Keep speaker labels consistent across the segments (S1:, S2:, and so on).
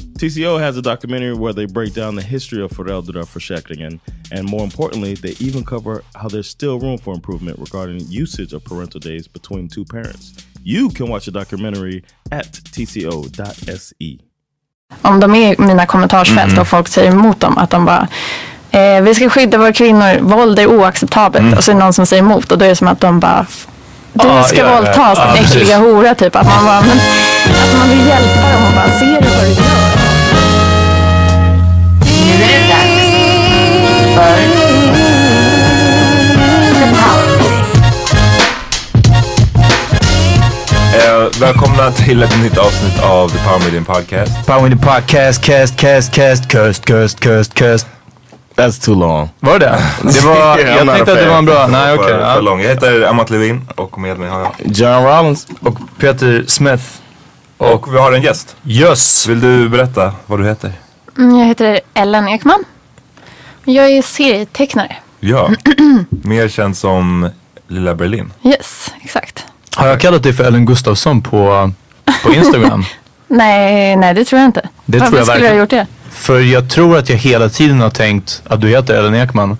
S1: TCO has a documentary where they break down the history of föräldraförsäkringen and more importantly, they even cover how there's still room for improvement regarding usage of parental days between two parents. You can watch the documentary at tco.se.
S2: Om de är mina kommentarsfält och folk säger emot dem att de bara eh, vi ska skydda våra kvinnor, våld är oacceptabelt och så är det någon som säger emot och då är det som att de bara du
S3: Ja,
S2: ska
S3: ja, ja,
S2: våldtas
S3: ja,
S2: din äckliga
S3: precis.
S2: hora typ. Att man, bara, men, att man vill hjälpa dem och bara ser du vad du gör.
S3: Nu är det dags för The Power.
S4: Eh, välkomna till ett nytt avsnitt av The Power Meeting Podcast.
S5: Power Meeting Podcast, cast, cast, cast, cursed, cursed, cursed, cursed.
S1: That's too long.
S5: Var det det? var,
S4: I'm
S5: jag tänkte att det var en bra, nej okej.
S4: För, för
S5: ja.
S4: lång. Jag heter Amat Levin och med mig har jag.
S1: John Rollins.
S5: Och Peter Smith.
S4: Och vi har en gäst.
S5: Yes.
S4: Vill du berätta vad du heter?
S2: Mm, jag heter Ellen Ekman. Jag är serietecknare.
S4: Ja, mer känd som Lilla Berlin.
S2: Yes, exakt.
S5: Har jag kallat dig för Ellen Gustafsson på, på Instagram?
S2: Nej, nej det tror jag inte.
S5: Det
S2: Varför
S5: tror jag
S2: skulle jag ha gjort det?
S5: För jag tror att jag hela tiden har tänkt att du heter Ellen Ekman.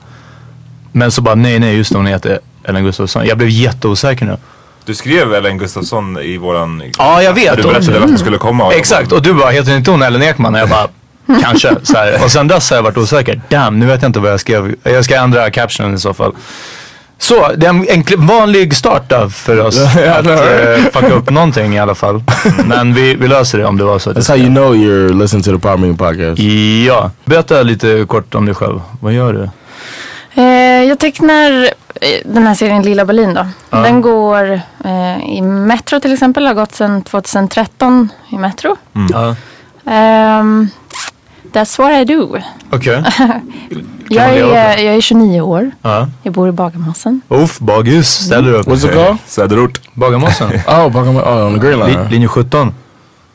S5: Men så bara nej, nej, just det, hon heter Ellen Gustafsson. Jag blev jätteosäker nu.
S4: Du skrev Ellen Gustafsson i våran...
S5: Ja, jag vet.
S4: Du berättade
S5: Och-
S4: att du skulle komma. och-
S5: Exakt, och du bara, heter inte hon Ellen Ekman? Och jag bara, kanske. Så här. Och sen dess har jag varit osäker. Damn, nu vet jag inte vad jag skrev. Jag ska ändra captionen i så fall. Så, det är en, en vanlig start för oss att eh, fucka upp någonting i alla fall. Men vi, vi löser det om det var så.
S1: That's how you know you're listening to the Power Meeting Podcast.
S5: Ja. Berätta lite kort om dig själv. Vad gör du?
S2: Eh, jag tecknar eh, den här serien Lilla Berlin då.
S5: Ja.
S2: Den går eh, i Metro till exempel. Har gått sedan 2013 i Metro.
S5: Ja.
S2: Ehm, that's what I do.
S5: Okej.
S2: Jag
S5: leva på
S2: är, jag är 29 år.
S5: Ja.
S2: Jag bor i Bagarmossen.
S5: Uff, Baghus ställer upp.
S1: What's it called?
S4: Söderort.
S5: Bagarmossen.
S1: Oh, bakom, oh, on the green line.
S5: Li, linje 17.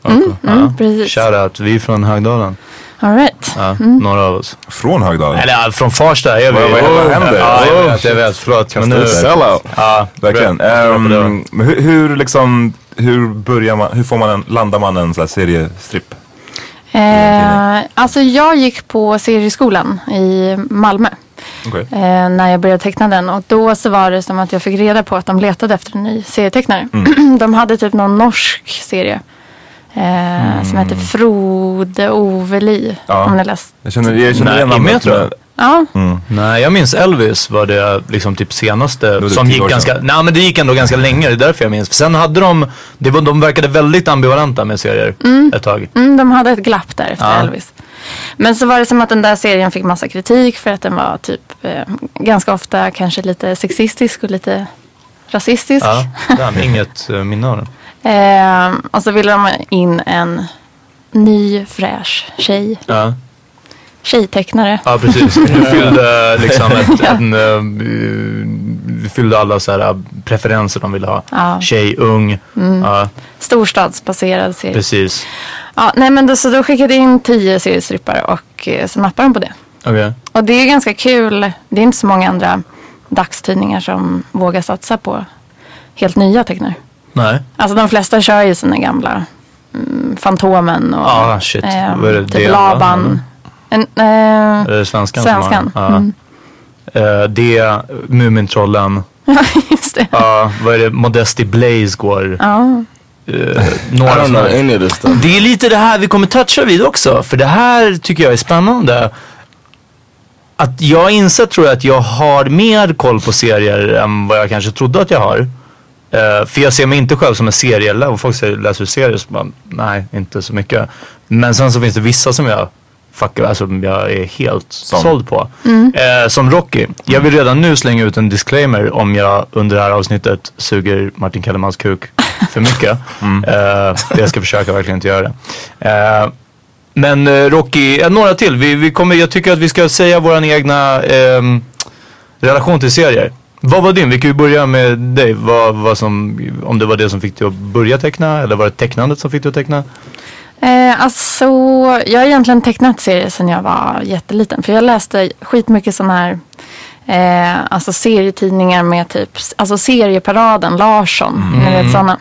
S2: Mm, precis.
S5: Shoutout, vi är från Högdalen.
S2: All right.
S5: Ja,
S2: Mm.
S5: Några av oss.
S6: Från Högdalen?
S5: Eller ja, från Farsta är vi.
S6: Vad- händer?
S5: Ja, jag vet, jag vet. Förlåt. Men nu... Sellout. Ja,
S6: Verkligen. men hur, hur liksom, hur börjar man, hur får man en, landar man en sån här seriestripp?
S2: Eh, alltså jag gick på serieskolan i Malmö.
S6: Okej.
S2: Eh, när jag började teckna den. Och då så var det som att jag fick reda på att de letade efter en ny serietecknare.
S6: Mm.
S2: de hade typ någon norsk serie. Eh, Som heter Frode Oveli.
S5: Mm. Ja.
S2: Om ni läst.
S6: Jag känner, jag känner
S5: Nej,
S6: igen namnet,
S5: med, tror jag.
S2: Ja.
S5: Nej, jag minns Elvis var det liksom typ senaste
S6: det
S5: som gick ganska, nej men det gick ändå ganska länge, det är därför jag minns. För sen hade de, det var, de verkade väldigt ambivalenta med serier ett tag.
S2: Mm, de hade ett glapp där efter
S5: Ja.
S2: Elvis. Men så var det som att den där serien fick massa kritik för att den var typ eh, ganska ofta kanske lite sexistisk och lite rasistisk.
S5: Ja, damn, inget uh, minne av den.
S2: Eh, och så ville de in en ny fräsch tjej.
S5: Ja.
S2: Tjejtecknare.
S5: Ja precis, du fyllde liksom ett, en, uh, du fyllde alla så här uh, preferenser de ville ha.
S2: Ja.
S5: Tjej, ung,
S2: Mm.
S5: ja
S2: Storstadsbaserad serie.
S5: precis.
S2: Ja, nej men då, så då skickade jag in tio seriestrippar och eh, så nappade de på det.
S5: Okej.
S2: Och det är ganska kul. Det är inte så många andra dagstidningar som vågar satsa på helt nya tecknare.
S5: Nej.
S2: Alltså de flesta kör ju sina gamla mm, Fantomen och
S5: Ah, shit.
S2: eh, typ? Laban. En, eh,
S5: Är det svenskan,
S2: Svenskan.
S5: som har den? Ja.
S2: Mm.
S5: Eh, det, Mumintrollen.
S2: Just det.
S5: Ja, vad är det? Modesty Blaze går.
S2: Ja.
S5: Uh,
S7: I don't know any of this stuff.
S5: Det är lite det här vi kommer toucha vid också. För det här tycker jag är spännande. Att jag inser tror jag att jag har mer koll på serier än vad jag kanske trodde att jag har. Eh, för jag ser mig inte själv som en serielärare. Och folk säger, läser du serier? Så bara, nej, inte så mycket. Men sen så finns det vissa som jag fuck, alltså, jag är helt såld på.
S2: Mm.
S5: Eh, som Rocky. Jag vill redan nu slänga ut en disclaimer om jag under det här avsnittet suger Martin Kellermans kuk för mycket. Eh, jag ska försöka verkligen inte göra det. Eh, men eh, Rocky, eh, några till. Vi, vi kommer, jag tycker att vi ska säga våran egna ehm, relation till serier. Vad var din? Vi kan ju börja med dig. Vad, vad som, om det var det som fick dig att börja teckna eller var det tecknandet som fick dig att teckna?
S2: Eh, alltså, jag har egentligen tecknat serier sedan jag var jätteliten. För jag läste skitmycket sådana här eh, alltså serietidningar med typ, alltså serieparaden, Larsson.
S5: Mm.
S2: Ni vet sådana.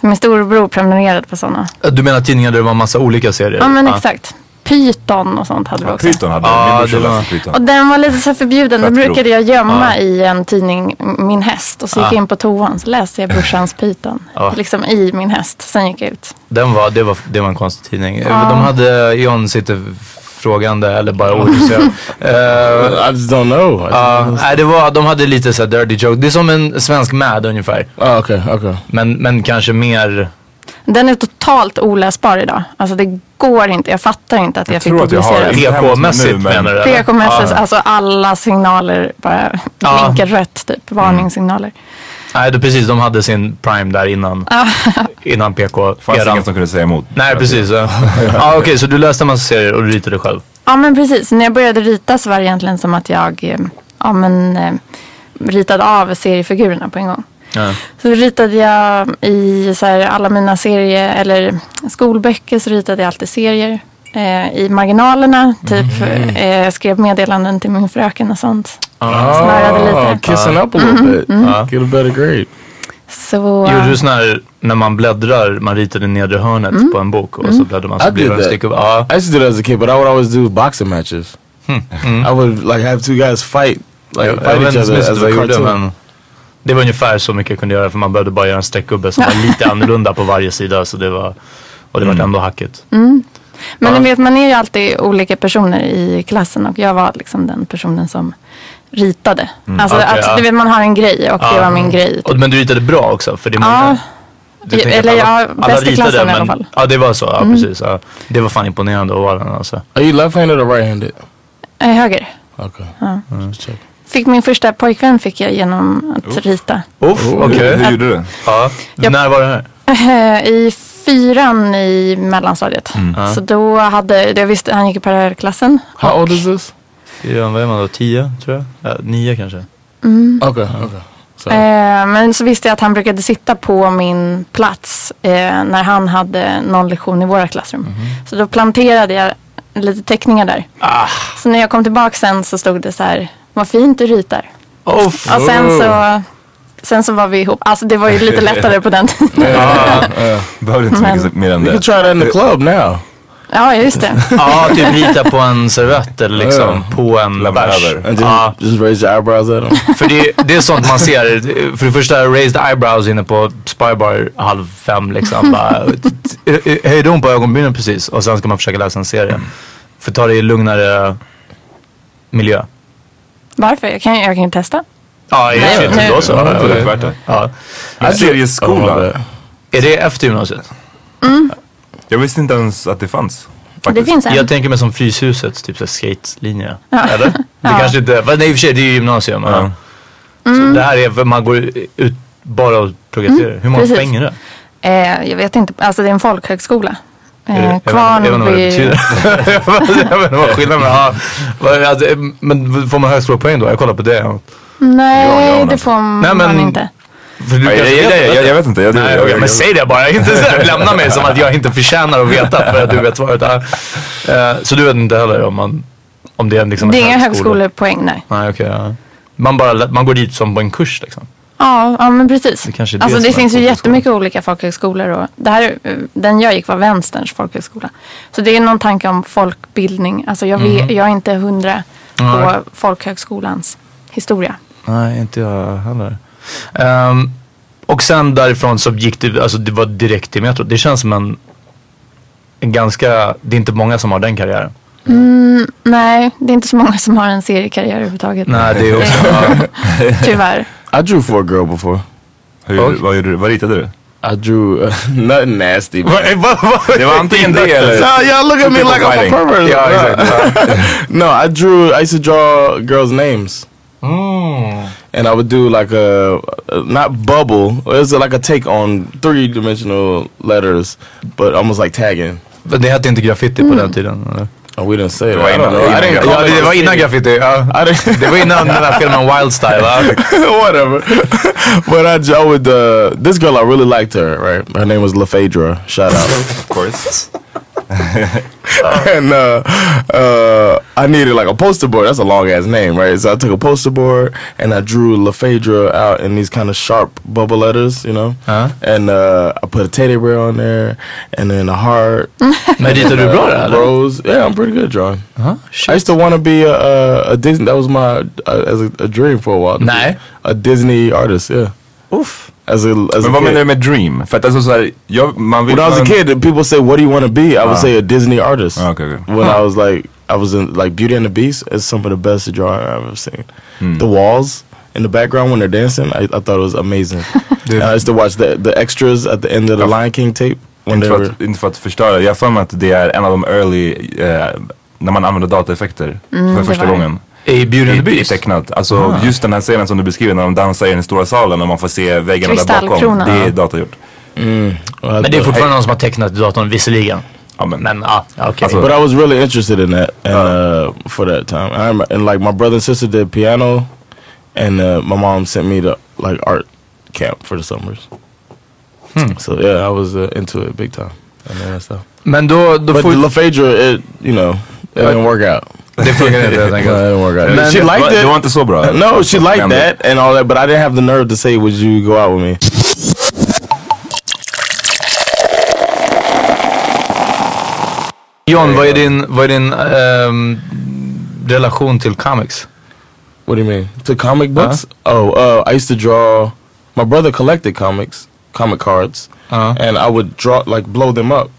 S2: Min storebror prenumererade på sådana.
S5: Du menar tidningar där det var massa olika serier?
S2: Ja men exakt. Python och sånt hade vi också.
S6: Python hade
S5: Ja,
S6: min brorsa
S5: det var-
S6: läste Python.
S2: Och den var lite så förbjuden. Då
S6: Fett
S2: brukade jag gömma
S5: Ja.
S2: i en tidning min häst. Och så gick
S5: Ja.
S2: jag in på toan så läste jag brorsans Python.
S5: Ja.
S2: Liksom i min häst. Sen gick jag ut.
S5: Den var, det, var, det var en konstig tidning. De hade, John sitter frågande eller bara ointresserad. uh,
S7: I just don't know.
S5: Ja, nej, det var, de hade lite så här dirty joke. Det är som en svensk Mad ungefär.
S7: Oh, okay, okay.
S5: Men, men kanske mer...
S2: Den är totalt oläsbar idag. Alltså det går inte. Jag fattar inte att jag, fick
S6: jag har
S2: publicera.
S6: det.
S5: PK-mässigt menar du?
S2: PK-mässigt,
S5: Ja.
S2: alltså alla signaler bara blinkar rött typ. Varningssignaler.
S5: Nej, det, precis. De hade sin prime där innan, innan PK.
S6: fanns
S5: eran.
S6: ingen som kunde säga emot.
S5: Nej, precis. Ja, Okej, så du läste en massa serier och du ritade själv?
S2: Ja men precis. När jag började rita så var det egentligen som att jag eh, ja, men, eh, ritade av seriefigurerna på en gång.
S5: Ja.
S2: Så ritade jag i så här, alla mina serier eller skolböcker så ritade jag alltid serier. Eh, I marginalerna, typ eh, skrev meddelanden till min fröken och sånt. Snarade lite.
S7: Oh, kissing up a little bit.
S5: Ja.
S7: Get a better grade.
S2: Så,
S5: Gjorde du sån här när man bläddrar, man ritar det nedre hörnet
S2: Mm.
S5: på en bok och så bläddrar man så
S7: I
S5: blir det en stick upp. Ja.
S7: I used to do that as a kid, but I would always do boxing matches. I would like have two guys fight, like fight each other as a cartoon.
S5: Men det var ungefär så mycket jag kunde göra för man behövde bara göra en streckgubbe som var lite annorlunda på varje sida så det var, och det var ändå hackigt.
S2: men
S5: Ja.
S2: ni vet, man är ju alltid olika personer i klassen och jag var liksom den personen som ritade. Alltså,
S5: Okej,
S2: att,
S5: ja.
S2: du vet, man har en grej och det var min grej. Typ.
S5: Och, men du ritade bra också för det är
S2: Ja.
S5: många. Du
S2: Eller
S5: att
S2: ja, bäst i klassen i alla fall.
S5: Ja det var så, ja precis. Ja. Det var fan imponerande att vara den alltså.
S7: Are you left-handed or right-handed?
S2: Höger.
S7: Okay.
S2: Ja.
S7: Check.
S2: Fick min första pojkvän fick jag genom att rita.
S5: Uff,
S6: Hur,
S5: okej.
S6: hur gjorde du?
S5: Ja. När var det här?
S2: I fyran i mellanstadiet. Så då hade, jag visste, han gick i parallellklassen.
S7: How old is this?
S5: Fyra, vad är man då? Tio tror jag? Ja, nio kanske.
S7: Okay, okay. So,
S2: Eh, men så visste jag att han brukade sitta på min plats eh, när han hade någon lektion i våra klassrum. Så då planterade jag lite teckningar där.
S5: Ah.
S2: Så när jag kom tillbaka sen så stod det så här, vad fint du ritar.
S5: Oh,
S2: Och sen så, sen så var vi ihop. Alltså det var ju lite lättare på den tiden.
S6: Behöver inte så mycket mer än
S1: You can
S6: det.
S1: try that in the club now.
S2: Ja, just det.
S5: Ja, typ rita på en servett eller liksom på en bärs. Ja,
S1: just raise your eyebrows at them.
S5: för det, det är sånt man ser. För det första, raised eyebrows inne på Spybar halv fem liksom. Bara, höjde hon på ögonbrynen precis och sen ska man försöka läsa en serie. För ta det i lugnare miljö.
S2: Varför? Jag kan, jag kan ju testa.
S5: Ja, i
S2: Nej,
S5: shit,
S2: nu-
S5: då så.
S6: Ja, det är värt det.
S5: Ja.
S6: Serieskola.
S5: Är det efter gymnasiet?
S6: Jag visste inte ens att det fanns.
S2: Det
S6: Faktiskt.
S2: finns en.
S5: Jag tänker mig som Fryshusets typ så skate-linje.
S2: Ja.
S5: Eller? Det
S2: Ja.
S5: kanske inte, nej i och för sig det är ju gymnasium. Ja. Så det här är man går ut bara och progresserar. Hur många
S2: precis.
S5: poäng är det?
S2: Eh, jag vet inte, alltså det är en folkhögskola. Eh, Kvarnby.
S5: jag vet inte vad skillnaden är. Ja, alltså, Men får man högskolepoäng då? Jag kollar på det.
S2: Nej, det får
S5: Nej, men-
S2: man inte.
S5: du
S6: jag, jag,
S5: det.
S6: jag, jag vet inte. Jag,
S5: Nej,
S6: jag,
S5: men säg det bara. Inte så här, lämna mig som att jag inte förtjänar att veta för att du vet svaret. Ja. Eh, Så du vet inte heller om, man, om det är liksom
S2: Det är
S5: en
S2: inga högskolepoäng, nej.
S5: Nej, okej. ja. Man, bara, man går dit som på en kurs liksom.
S2: Ja, ja men precis.
S5: Det kanske är det
S2: alltså det finns ju jättemycket olika folkhögskolor. Och det här, den jag gick var vänsterns folkhögskola. Så det är någon tanke om folkbildning. Alltså jag, vet, jag är inte hundra på.
S5: Nej.
S2: folkhögskolans historia.
S5: Nej, inte jag heller. Ehm, och sen därifrån så gick det, alltså det var direkt till Metro. Det känns som en, en ganska, det är inte många som har den karriären.
S2: Nej, det är inte så många som har en seriekarriär överhuvudtaget.
S5: Nej, det är också.
S2: Tyvärr.
S1: I drew for a girl before.
S6: hur, vad, gjorde du? vad ritade du?
S1: I drew uh, nothing nasty. man.
S6: Det var antingen det eller...
S1: Nah, y'all look at me
S6: People
S1: like I'm a pervert.
S5: Ja, exakt.
S1: no, I drew. I used to draw girls' names, and I would do like a uh, not bubble. It was like a take on three-dimensional letters, but almost like tagging.
S5: Men det hette inte graffiti på den tiden? Eller?
S1: Oh, we didn't say that.
S6: var
S1: I don't
S6: innan-
S1: know. I didn't.
S6: graffiti.
S1: call
S5: Ja,
S1: it
S5: det var innan
S1: graffiti.
S5: graffiti.
S1: I didn't.
S5: Det var innan den här filmen Wild Style va?
S1: Whatever. but I, I would. Uh, this girl, I really liked her. Right, her name was LaPhaedra. Shout out.
S6: Of course.
S1: and uh, uh, I needed like a poster board. That's a long ass name, right? So I took a poster board and I drew LaPhaedra out in these kind of sharp bubble letters, you know.
S5: Uh-huh.
S1: And uh, I put a teddy bear on there, and then a heart.
S5: Men ritade du bra det
S1: a rose. Yeah, I'm pretty good at drawing.
S5: Ja,
S1: I used to want to be a, a, a Disney. That was my uh, as a, a dream for a while. to be A Disney artist. Yeah.
S5: Uff.
S1: As a as
S6: Men
S1: a
S6: vad menar du
S1: kid.
S6: med dream? För att alltså såhär, jag, man vill...
S1: When I was a kid, people say, "What do you want to be?" I would
S6: Ah.
S1: say a Disney artist.
S6: Ah, okay, okay.
S1: When I was like, I was in like Beauty and the Beast. It's some of the best drawing I've ever seen.
S6: Hmm.
S1: The walls in the background when they're dancing, I, I thought it was amazing. and I used to watch the the extras at the end of the
S6: Ja.
S1: Lion King tape when
S6: Inte
S1: they
S6: för,
S1: were.
S6: att, inte för att förstöra, jag har för mig att det är en av de early, eh, när man använder dataeffekter för första
S2: var
S6: gången.
S5: I Beauty and the
S6: I, i
S5: Beast?
S6: tecknat. Alltså just den här scenen som du beskriver när de dansar i den stora salen och man får se väggarna där bakom. Det är datagjort.
S5: Men det är fortfarande någon som har tecknat i datorn visserligen.
S6: Ja, men,
S5: ah, okej.
S6: Alltså-
S1: But I was really interested in that, and uh, for that time, I remember, and like my brother and sister did piano, and uh, my mom sent me to like art camp for the summers. So yeah, I was uh, into it big time, and then stuff.
S5: Men då, då
S1: But
S5: får
S1: the LaPhaedra, it you know, it didn't work out.
S5: Det funkar inte helt enkelt.
S1: didn't work out.
S6: Men
S1: she
S6: det, var,
S1: liked it.
S6: det var inte så bra.
S1: no, she liked that and all that, but I didn't have the nerve to say, "Would you go out with me?"
S5: John, vad är din, vad är din ehm, relation till comics?
S1: What do you mean? To comic books? Oh, uh, I used to draw. My brother collected comics, comic cards,
S5: Uh-huh.
S1: and I would draw like blow them up,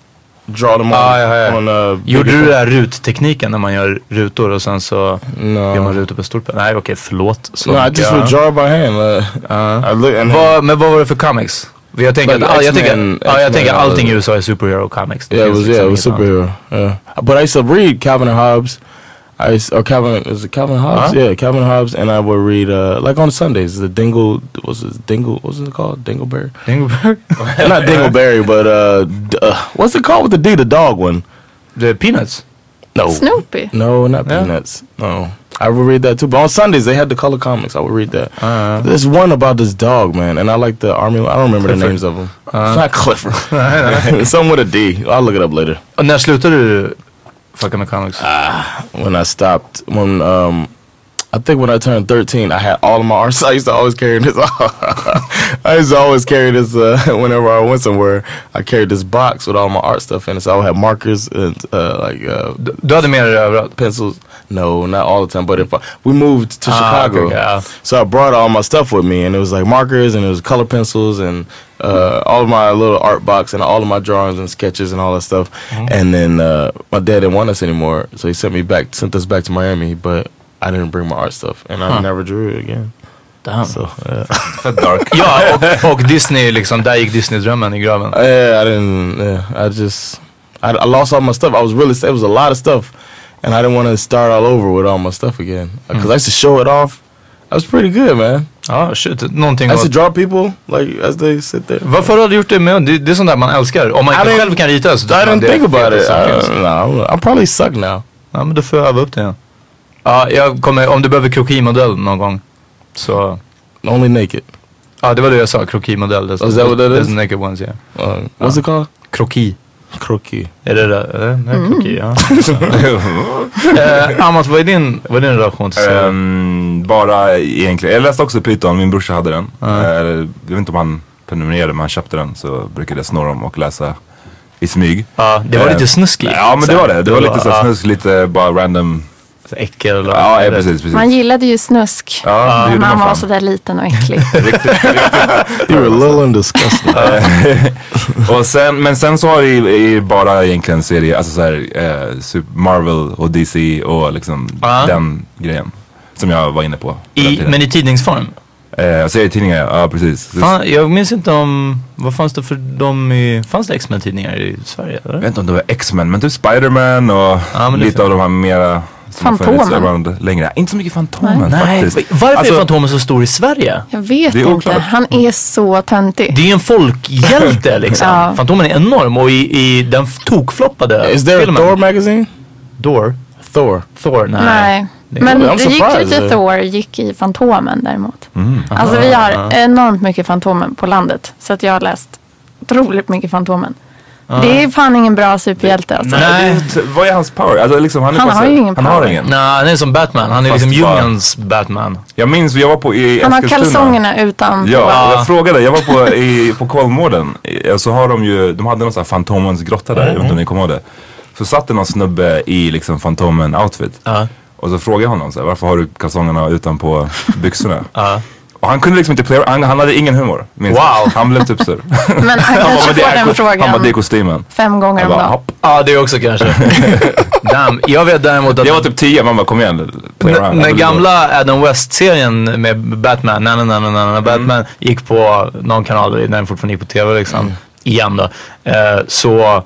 S1: draw them on
S5: Ah, ja, ja.
S1: on uh,
S5: Gjorde du den där ruttekniken när man gör rutor och sen så
S1: No.
S5: gör man rutor på stolpen? Nej okej, förlåt. Så
S1: No, I
S5: mycket,
S1: just would draw by hand. Uh. I look
S5: Vad, men vad var det för comics? Jag tänker,
S1: Like
S5: att, ja, jag tänker, ja, jag
S1: X-Men,
S5: tänker
S1: all
S5: allting i
S1: the-
S5: USA är superhero comics. Det
S1: yeah, it was yeah, it
S5: liksom
S1: was superhero. Yeah, but I used to read Calvin and Hobbes. I or Calvin is it Calvin Hobbs?
S5: Huh?
S1: Yeah, Calvin Hobbs, and I would read uh, like on Sundays the Dingle was it Dingle what was it called Dingleberry?
S5: Dingleberry?
S1: Not Dingleberry, but uh, d- uh, what's it called with the D, the dog one?
S5: The Peanuts?
S1: No,
S2: Snoopy.
S1: No, not
S5: Yeah.
S1: Peanuts. No. I would read that too. But on Sundays they had the color comics. I would read that.
S5: Uh,
S1: There's one about this dog, man, and I like the army. I don't remember the names of them. it's not Clifford. Something with a D. I'll look it up later.
S5: och när slutade du fucka the comics?
S1: Ah, when I stopped when um I think when I turned 13 I had all of my arts I used to always carry this I used to always carry this uh, whenever I went somewhere I carried this box with all my art stuff in it so I would have markers and uh, like uh,
S5: Du hade med dig
S1: pencils no not all the time but if I, we moved to
S5: Ah,
S1: Chicago
S5: okay, yeah.
S1: so I brought all my stuff with me and it was like markers and it was color pencils and uh, all of my little art box and all of my drawings and sketches and all that stuff. And then uh, my dad didn't want us anymore, so he sent me back, sent us back to Miami. But I didn't bring my art stuff, and I never drew it again.
S5: Damn.
S1: So uh,
S6: dark.
S5: Ja, och, och Disney liksom, där gick Disney-drömmen i graven.
S1: yeah, I didn't. Yeah, I just I, I lost all my stuff. I was really it was a lot of stuff, and I didn't want to start all over with all my stuff again because I used to show it off. I was pretty good, man.
S5: Ja, shit. Någonting
S1: I used to draw people like as they sit there.
S5: Varför har du gjort det med det, det är sånt där man älskar. Om man
S1: I
S5: inte själv kan rita så
S1: I didn't think about it. Uh,
S5: finns.
S1: no, I'm, probably suck now.
S5: Ja, men då får jag öva upp det. Ja. Ja, jag kommer, om du behöver krokimodell någon gång. Så,
S1: Only naked.
S5: ja det var det jag sa, krokimodell.
S1: Oh, is that what that is?
S5: naked ones, yeah.
S1: Uh, what's it called?
S5: Kroki.
S1: Croquis.
S5: Är det det? Är det, det är kroki, ja. eh, Amat, vad är din, vad är din relation till serien?
S6: Ehm, bara egentligen, jag läste också Python, min brorsa hade den. Eh, jag vet inte om han prenumererade men han köpte den så brukade jag snå dem och läsa i smyg.
S5: Ja, det var
S6: Eh,
S5: lite snuskigt.
S6: Ja men det var det, det var lite så snusk, lite bara random.
S5: Äckel och...
S6: Ja, ja precis, precis.
S2: Man gillade ju snusk.
S6: Ja, det
S2: när man
S6: man
S2: var sådär liten och äcklig.
S1: You were a little and disgusting.
S6: och sen, men sen så har det bara egentligen serier, alltså såhär eh, Marvel och DC och liksom
S5: Ja.
S6: den grejen. Som jag var inne på.
S5: I, men i tidningsform?
S6: Eh, serietidningar, ja precis.
S5: Fan, jag minns inte om, vad fanns det för dem i, fanns det X-Men-tidningar i Sverige eller?
S6: Jag vet inte om det var X-Men men typ Spiderman och
S5: Ja,
S6: lite av de här mera
S2: Fantomen.
S6: around längre. Inte så mycket Fantomen
S5: Nej,
S6: faktiskt.
S5: varför
S6: Alltså,
S5: är Fantomen så stor i Sverige?
S2: Jag vet inte.
S6: oklart.
S2: Han är så töntig.
S5: Det är en folkhjälte liksom.
S2: Ja.
S5: Fantomen är enorm och i, i den tokfloppade
S1: Is there a
S5: filmen.
S1: Thor magazine?
S5: Thor?
S1: Thor.
S5: Thor? Nej.
S2: Nej. Men
S1: I'm
S2: det gick lite Thor gick i Fantomen däremot.
S6: Mm.
S2: Alltså vi har enormt mycket Fantomen på landet. Så att jag har läst otroligt mycket Fantomen. Det är fan ingen bra superhjälte alltså.
S6: Nej, det vad är hans power? Alltså, liksom, han är
S2: Han har ju ingen
S6: Han har
S2: power.
S6: ingen.
S5: Nej, han är som Batman. Han är
S6: Fast
S5: liksom Jungians Batman.
S6: Jag minns, jag var på i
S2: Han har kalsongerna utan
S6: Ja,
S5: Ja.
S6: jag frågade. Jag var på, i, på Kolmården. Så har de ju, de hade någon sån här Fantomens grotta där. Jag vet inte om ni kommer ihåg det. Så satt det någon snubbe i liksom Fantomen outfit.
S5: Ja.
S6: Och så frågade jag honom så här, varför har du kalsongerna utanpå byxorna?
S5: Ja.
S6: Och han kunde liksom inte play, han, han hade ingen humor. minns jag.
S5: Wow.
S6: Han blev typ sur.
S2: Men han kanske får den
S6: ko- Han bara, det är
S2: frågan
S6: kostymen.
S2: fem gånger om dagen.
S5: Ja, det också kanske. Damn. Jag vet däremot att
S6: Jag var typ 10, man bara kom igen. Play
S5: N-
S6: around.
S5: när gamla Adam West-serien med Batman, na, na, na, na, na, na, Batman gick på någon kanal när den fortfarande gick på tv liksom. Igen då. Eh, så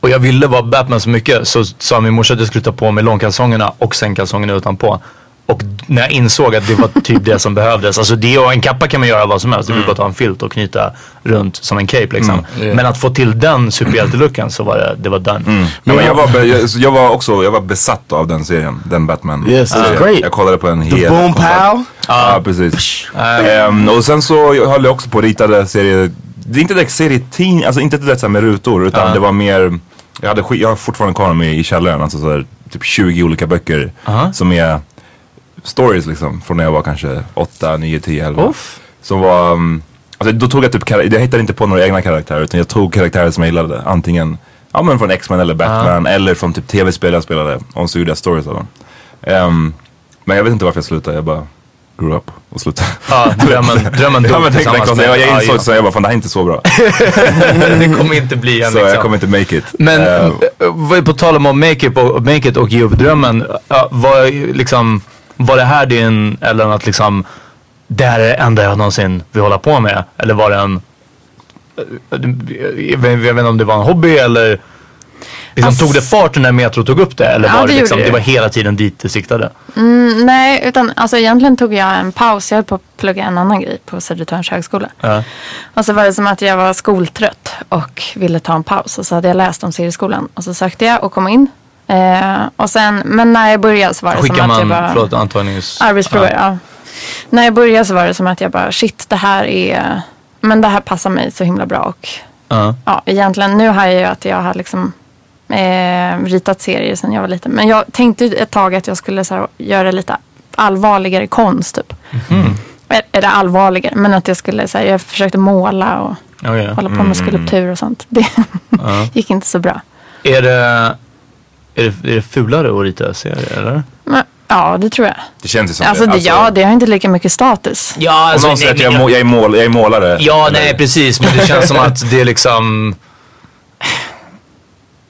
S5: och jag ville vara Batman så mycket så sa min morsa att jag skulle ta på mig långkalsongerna och sen kalsongerna utanpå. Och när jag insåg att det var typ det som behövdes. Alltså det och en kappa kan man göra vad som helst. Det vill bara ta en filt och knyta runt som en cape liksom. Men att få till den superhjältelucken så var det, det var done.
S6: Ja, men jag, var, jag, jag var också jag var besatt av den serien, den Batman.
S1: Yes,
S6: serien.
S1: great.
S6: Jag kollade på en
S1: The
S6: hel
S1: boom
S6: konstant.
S1: pow.
S6: Ja, precis. Ehm, och sen så höll jag också på och ritade serier, det är inte direkt serietidning, alltså inte direkt med rutor utan det var mer, jag, hade, jag har fortfarande kvar dem i, i källaren, alltså så här, typ 20 olika böcker som är stories liksom från när jag var kanske 8, 9, 10, 11.
S5: Uff.
S6: Som var, um, alltså då tog jag typ, jag hittade inte på några egna karaktärer utan jag tog karaktärer som jag gillade. Antingen, ja men från X-Men eller Batman eller från typ tv-spel jag spelade. Och så gjorde jag stories av dem. Ehm, men jag vet inte varför jag slutade, jag bara grew up och slutade.
S5: Ja, drömmen, drömmen dog
S6: ja, men tänk,
S5: tillsammans
S6: tänk, jag, jag
S5: ja,
S6: insåg
S5: ja.
S6: så jag bara, fan det här är inte så bra.
S5: Det kommer inte bli en
S6: så jag
S5: liksom.
S6: kommer inte make it.
S5: Men eh, vad- på tal om att make it och, make it och ge upp drömmen. ja, Var, liksom, var det här din, eller att liksom, det här är det enda jag någonsin vill hålla på med? Eller var det en, eh, jag vet, inte om det var en hobby eller liksom,
S2: Alltså-
S5: tog det fart när Metro tog upp det? Eller
S2: Ja,
S5: var
S2: det
S5: det, liksom, det var hela tiden dit det siktade?
S2: Mm, nej, utan alltså egentligen tog jag en paus. Jag höll på att plugga en annan grej på Södertörns högskola.
S5: Ja.
S2: Och så var det som att jag var skoltrött och ville ta en paus. Och så hade jag läst om serieskolan. Och så sökte jag och kom in. Eh, och sen, men när jag började så var det som
S5: Skickar
S2: att jag
S5: man,
S2: bara...
S5: förlåt antagnings...
S2: Arbetsprover, ja. När jag började så var det som att jag bara, shit det här är, men det här passar mig så himla bra. Och
S5: Ja.
S2: ja, egentligen nu har jag ju att jag har liksom eh, ritat serier sedan jag var liten. Men jag tänkte ett tag att jag skulle så här, göra lite allvarligare konst typ. Eller- Eller allvarligare, men att jag skulle, så här, jag försökte måla och
S5: Ja, ja.
S2: hålla på med skulptur och sånt. Det
S5: Ja.
S2: gick inte så bra.
S5: Är det, är det, är det fulare att rita serier eller?
S2: Men, ja, det tror jag.
S6: Det känns ju som
S2: Alltså,
S6: det.
S2: det, ja, det har inte lika mycket status.
S5: Ja,
S6: På något sätt, jag, är må, jag, är mål, jag är målare.
S5: Ja,
S6: Eller-
S5: nej precis. Men det känns som att det är liksom...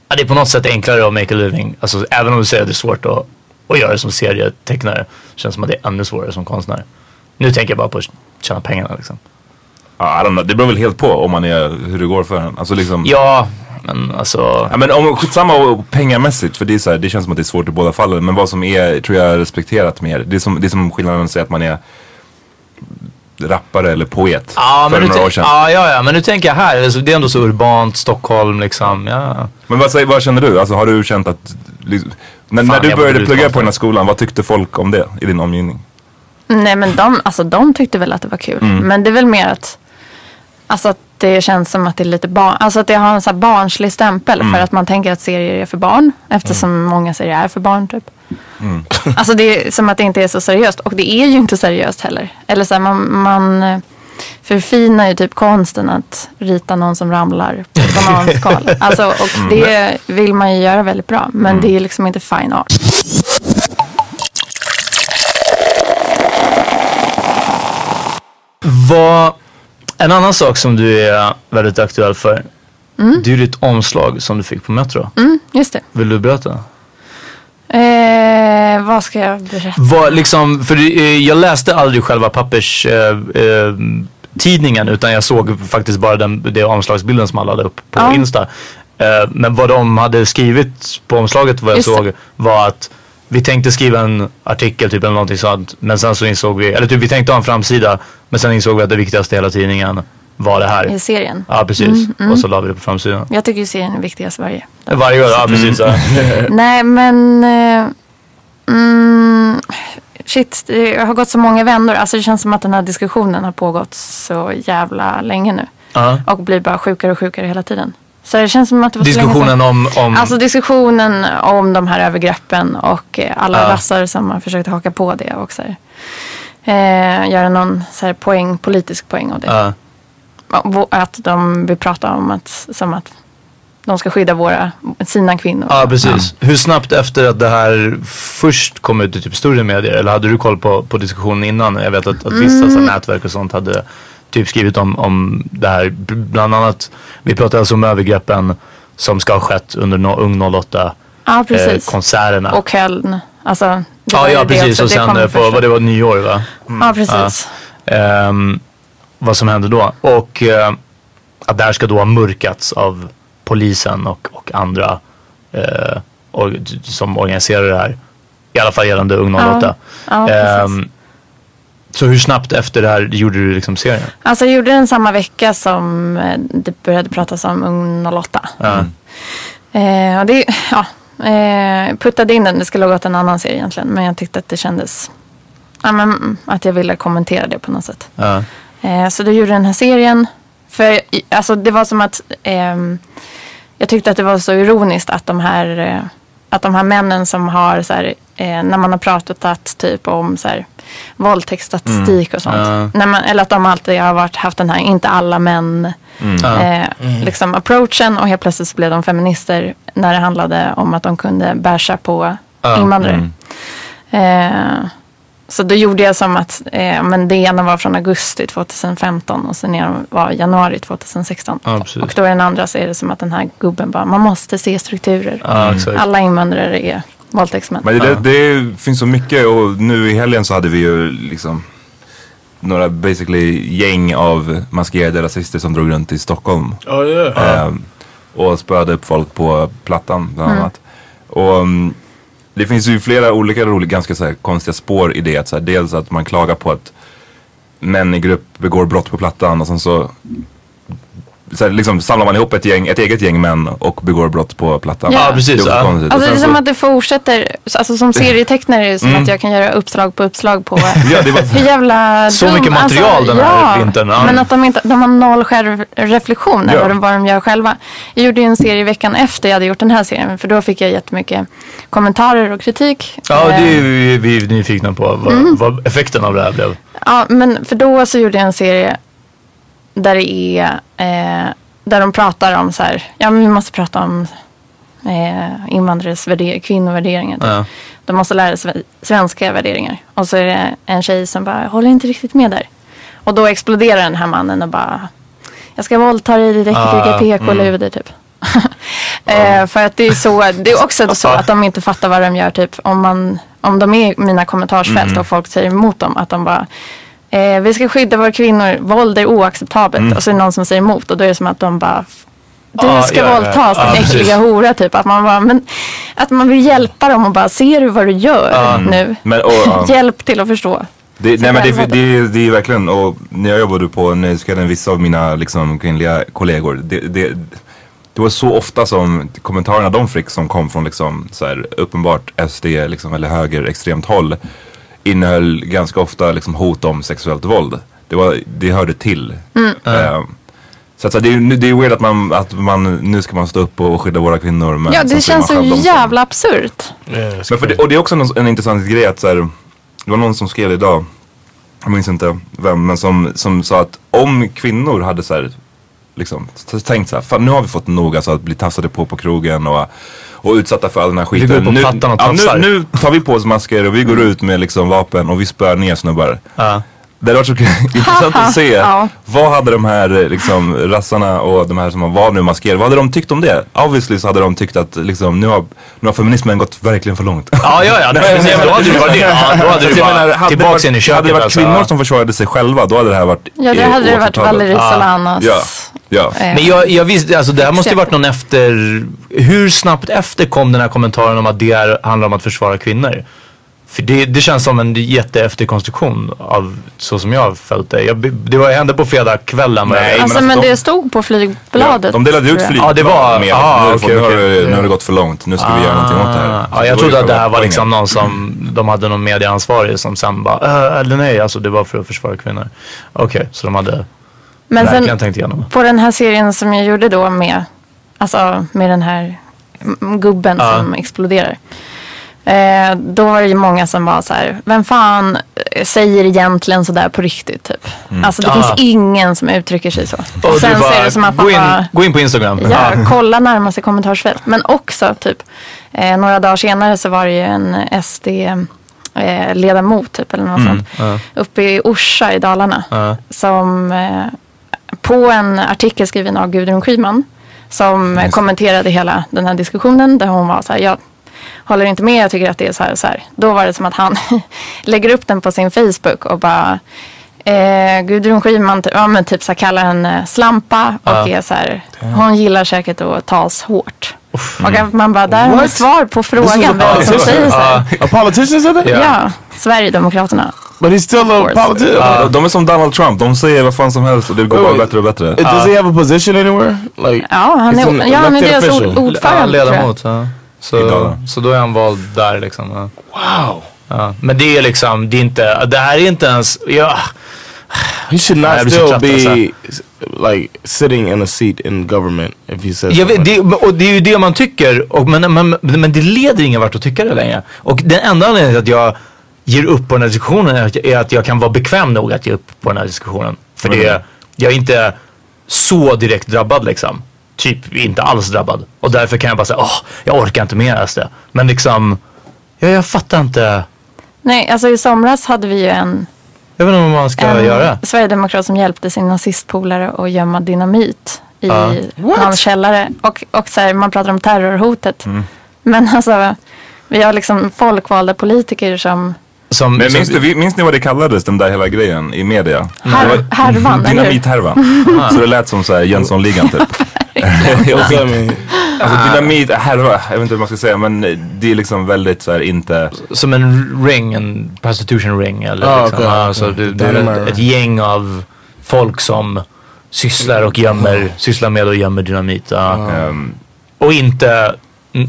S5: Ja, det är på något sätt enklare att make a living. Alltså, även om du säger att det är svårt att, att göra det som serietecknare. Känns som att det är ännu svårare som konstnär. Nu tänker jag bara på att tjäna pengarna liksom.
S6: Ja, I don't know. Det beror väl helt på om man är, hur det går för en. Alltså liksom,
S5: Ja, men alltså...
S6: Ja, men om, skitsamma pengamässigt, för det, är så här, det känns som att det är svårt i båda fallen. Men vad som är, tror jag, respekterat mer. Det är som, det är som skillnaden att säga att man är rappare eller poet
S5: Ja,
S6: för några år sedan.
S5: ja, ja, ja, men nu tänker jag här. Alltså, det är ändå så urbant, Stockholm liksom. Ja.
S6: Men vad, vad känner du? Alltså har du känt att, liksom, när,
S5: Fan,
S6: när du började plugga på den här skolan, vad tyckte folk om det i din omgivning?
S2: Nej men de, alltså, de tyckte väl att det var kul.
S6: Mm.
S2: Men det är väl mer att, alltså, att det känns som att det är lite barn, alltså att det har en så barnslig stämpel
S6: Mm.
S2: för att man tänker att serier är för barn. Eftersom många serier är för barn typ.
S6: Mm.
S2: Alltså det är som att det inte är så seriöst. Och det är ju inte seriöst heller. Eller så här, man, man förfinar ju typ konsten att rita någon som ramlar på ett bananskal. alltså, och
S6: Mm.
S2: det vill man ju göra väldigt bra. Men det är liksom inte fine art.
S5: Vad, en annan sak som du är väldigt aktuell för. Det är ditt omslag som du fick på Metro.
S2: Mm, just det.
S5: Vill du berätta?
S2: Eh, vad ska jag berätta?
S5: Vad liksom, för eh, jag läste aldrig själva pappers eh, eh, tidningen utan jag såg faktiskt bara den, det omslagsbilden som alla lade upp på
S2: Ja.
S5: Insta. Eh, men vad de hade skrivit på omslaget vad jag
S2: Just
S5: såg var att vi tänkte skriva en artikel typ eller någonting sånt. Men sen så insåg vi, eller typ vi tänkte ha en framsida. Men sen insåg vi att det viktigaste i hela tidningen var det här.
S2: I serien.
S5: Ja precis.
S2: Mm, mm.
S5: Och så la vi det på framsidan.
S2: Jag tycker ju serien är viktigast varje.
S5: Varje gång, ja precis. Ja.
S2: Nej men... Mm, shit, det har gått så många vändor. Alltså det känns som att den här diskussionen har pågått så jävla länge nu.
S5: Ja.
S2: Och blir bara sjukare och sjukare hela tiden. Så det känns som att det var
S5: Diskussionen om, om
S2: Alltså diskussionen om de här övergreppen och eh, alla
S5: Ja.
S2: rassar som har försökt haka på det. Och så här, eh, göra någon så här poäng, politisk poäng av det.
S5: ja.
S2: Och Att de vill prata om att, som att de ska skydda våra, sina kvinnor.
S5: Ja, precis. Hur snabbt efter att det här först kom ut i typ större medier? Eller hade du koll på, på diskussionen innan? Jag vet att, att vissa
S2: Mm.
S5: nätverk och sånt hade typ skrivit om, om det här. Bland annat, vi pratade alltså om övergreppen som ska ha skett under no, Ung 08
S2: Ja, precis.
S5: konserterna.
S2: Och Köln. Alltså, det
S5: ja, ja
S2: det
S5: precis. Och
S2: Det
S5: sen
S2: kom
S5: eh, på, vad det var nyår va?
S2: Ja, precis.
S5: Ja. Ehm, vad som hände då. Och eh, att det här ska då ha mörkats av polisen och, och andra eh, och, som organiserar det här. I alla fall gällande Ung 08.
S2: Ja, precis.
S5: Så hur snabbt efter det här gjorde du liksom serien?
S2: Alltså jag gjorde den samma vecka som eh, det började pratas om Ung 08.
S5: Ja.
S2: Eh, och det, ja, eh, puttade in den, det skulle ha gått en annan serie egentligen. Men jag tyckte att det kändes, ja, men, mm, att jag ville kommentera det på något sätt.
S5: Ja.
S2: Eh, så då gjorde jag den här serien. För alltså, det var som att ehm, jag tyckte att det var så ironiskt att de här, eh, att de här männen som har så här, eh, när man har pratat att, typ om så här, våldtäktsstatistik och sånt.
S5: Ja.
S2: När man, eller att de alltid har varit, haft den här, inte alla män
S5: Ja.
S2: eh, liksom approachen och helt plötsligt så blev de feminister när det handlade om att de kunde basha på
S5: Ja.
S2: invandrare. Eh, så då gjorde jag som att eh, men det ena var från augusti 2015 och sen ena var januari 2016.
S5: Ja,
S2: och då är den andra så är det som att den här gubben bara, man måste se strukturer.
S5: Ja.
S2: Alla invandrare är våldtäktsmän.
S6: Men det, det finns så mycket och nu i helgen så hade vi ju liksom några basically gäng av maskerade rasister som drog runt i Stockholm.
S7: Oh yeah.
S6: Ehm, och spöade upp folk på Plattan bland
S2: Mm.
S6: annat. Och mm, det finns ju flera olika roliga, ganska så här, konstiga spår i det. Att, så här, dels att man klagar på att män i grupp begår brott på Plattan och sen så så här, liksom samlar man ihop ett, gäng, ett eget gäng män och begår brott på plattan.
S2: Ja. Ja,
S5: precis,
S6: Det är
S5: ja.
S2: Alltså det är som
S6: så-
S2: att det fortsätter, alltså som serietecknare är det som
S6: Mm.
S2: att jag kan göra uppslag på uppslag på
S6: Ja, det var-
S2: hur jävla
S5: Så
S2: dum-
S5: mycket material den här
S2: ja,
S5: vintern, ja.
S2: Men att de inte, de har noll självreflektion
S6: Ja.
S2: över vad de gör själva. Jag gjorde ju en serie veckan efter jag hade gjort den här serien för då fick jag jättemycket kommentarer och kritik.
S5: Ja, det är
S2: Eh,
S5: ju vi är nyfikna på vad,
S2: Mm.
S5: vad effekten av det här blev.
S2: Ja, men för då så gjorde jag en serie där det är, eh, där de pratar om så här, ja men vi måste prata om eh, invandrares värder- kvinnovärderingar. Typ.
S5: Ja.
S2: De måste lära sig svenska värderingar. Och så är det en tjej som bara, jag håller inte riktigt med där. Och då exploderar den här mannen och bara, jag ska våldta dig, det räcker
S5: Ah,
S2: vilka PK-luder typ. eh, för att det är så, det är också så att de inte fattar vad de gör typ. Om, man, om de är i mina kommentarsfält
S5: Mm.
S2: och folk säger emot dem. Att de bara, eh, vi ska skydda våra kvinnor, våld är oacceptabelt.
S5: Mm.
S2: Och så är det någon som säger emot och då är det som att de bara, du
S5: Ah,
S2: ska
S5: ja, ja,
S2: våldtas
S5: ja,
S2: din
S5: precis.
S2: äckliga hora typ. Att man, bara, men, att man vill hjälpa dem och bara, ser du vad du gör
S5: Ah.
S2: nu?
S6: Men, och, ja.
S2: Hjälp till att förstå.
S6: Det, nej men det, det, det, det är verkligen, och när jag jobbade på Nöjesguiden, vissa av mina liksom, kvinnliga kollegor, det, det, det var så ofta som kommentarerna de fick som kom från liksom, så här, uppenbart SD liksom, eller höger extremt håll innehöll ganska ofta liksom, hot om sexuellt våld. Det, var, det hörde till.
S2: Mm.
S6: Eh, så att, så, det, är, det är weird att man, att man, nu ska man stå upp och skydda våra kvinnor. Men
S2: Ja, det känns så jävla absurt.
S6: men för det, och det är också en, en intressant grej att så här, det var någon som skrev idag, jag minns inte vem, men som, som sa att om kvinnor hade så här, liksom, tänkt så här, fan nu har vi fått nog alltså, att bli tafsade på på krogen och, och utsatta för all den här
S5: Vi
S6: skiten.
S5: går på
S6: nu,
S5: plattan och tafsar.
S6: nu, nu tar vi på oss masker och vi går ut med liksom vapen och vi spör ner snubbar.
S5: Ja.
S6: Det hade varit så intressant att se.
S2: Ja.
S6: Vad hade de här eh, liksom, rassarna och de här som var nu maskerade, vad hade de tyckt om det? Obviously så hade de tyckt att liksom, nu, har, nu har feminismen gått verkligen för långt.
S5: Ja, ja, ja. Nej, precis. Då hade det varit det. Ja, då hade
S6: Så
S5: det
S6: jag
S5: bara
S6: menar,
S5: tillbaks in i köket.
S6: Hade det varit
S5: alltså.
S6: kvinnor som försvarade sig själva, då hade det här varit
S2: Ja, det
S6: eh,
S2: hade det varit. Valerie. Solanas.
S6: Ja, ja.
S2: eh,
S5: Men jag, jag visste, alltså det här måste ju varit någon efter, hur snabbt efter kom den här kommentaren om att det är, handlar om att försvara kvinnor? För det, det känns som en jätteefterkonstruktion av så som jag har följt det. Jag, det var, hände på fredagskvällen.
S6: Nej,
S2: Alltså,
S6: men alltså,
S2: men
S6: de-
S2: det stod på flygbladet.
S6: de delade ut
S2: tror jag.
S6: flygblad
S5: Ja, det var-
S6: med
S5: ah,
S6: att nu, har
S5: okej,
S6: nu, har, det- nu har det gått för långt, nu ska vi göra någonting åt det här.
S5: Ja, jag trodde att det här var liksom någon som de hade någon medieansvarig som sen bara, äh, eller nej, alltså det var för att försvara kvinnor. Okej, så de hade
S2: Men
S5: verkligen
S2: sen
S5: tänkt igenom.
S2: på den här serien som jag gjorde då med, alltså med den här gubben
S5: Ja.
S2: som exploderar. Eh, då var det ju många som var så här, vem fan eh, säger egentligen sådär på riktigt typ. Alltså det
S5: Ah.
S2: finns ingen som uttrycker sig så. Och,
S5: Och
S2: sen
S5: du
S2: så
S5: bara,
S2: är det som att
S5: gå, in,
S2: bara,
S5: gå in på Instagram.
S2: Ja, kolla närmaste kommentarsfält. Men också typ eh, några dagar senare så var det ju en SD-ledamot typ eller något sånt.
S5: ja.
S2: Uppe i Orsa i Dalarna.
S5: Ja.
S2: Som eh, på en artikel skriven av Gudrun Schyman. Som eh, kommenterade hela den här diskussionen. Där hon var så här, jag håller inte med, jag tycker att det är så här och så här. Då var det som att han lägger upp den på sin Facebook och bara Eh, Gudrun Schyman ja, men typ så här, kallar henne slampa och
S5: Ja.
S2: är så här, hon gillar säkert att tas hårt. Och att man bara, där har vi svar på frågan vem som säger så här.
S1: A politician said that?
S2: Ja, Sverigedemokraterna.
S1: But he's still a politician.
S6: Ja, de är som Donald Trump, de säger vad fan som helst och det går bara bättre och bättre.
S1: Uh, Does he have a position anywhere? Like,
S2: Ja, han är, ja, han är
S1: elected
S2: deras ord, ordförande tror jag.
S5: ledamot. Ja.
S6: I
S5: Så, så då är han vald där liksom. Ja.
S1: wow.
S5: Ja. Men det är liksom, det är inte, det här är inte ens, ja.
S1: He should
S5: Nej,
S1: not
S5: så
S1: still be like sitting in a seat in government if he says
S5: Jag vet, det, och det är ju det man tycker, och, men, men, men det leder ingen vart att tycka det längre. Och den enda anledningen till att jag ger upp på den här diskussionen är att, jag, kan vara bekväm nog att ge upp på den här diskussionen. För det, är- jag är inte så direkt drabbad liksom. Typ inte alls drabbad. Och därför kan jag bara säga, åh, jag orkar inte mer SD. Men liksom, ja, jag fattar inte.
S2: Nej, alltså i somras hade vi ju en,
S5: Jag vet inte vad man ska
S2: en
S5: göra.
S2: sverigedemokrat som hjälpte sin nazistpolare att gömma dynamit i
S5: Ja.
S2: hans källare. Och, och så här, man pratar om terrorhotet.
S5: Mm.
S2: Men alltså, vi har liksom folkvalda politiker som
S5: Som,
S6: Men
S5: som,
S6: minns, du, minns ni vad det kallades, den där hela grejen i media?
S2: här, härvan?
S6: Dynamithärvan. Så det lät som såhär Jönssonligan typ.
S1: That mean?
S6: Alltså dynamithärva, jag vet inte hur man ska säga men det är liksom väldigt såhär inte
S5: som en ring, en prostitution ring eller
S1: Ah,
S5: liksom.
S1: okej,
S5: Ja,
S1: okej.
S5: så det, det är ett, ett gäng av folk som sysslar och gömmer, sysslar med och gömmer dynamit. Ja.
S6: Ehm,
S5: Och inte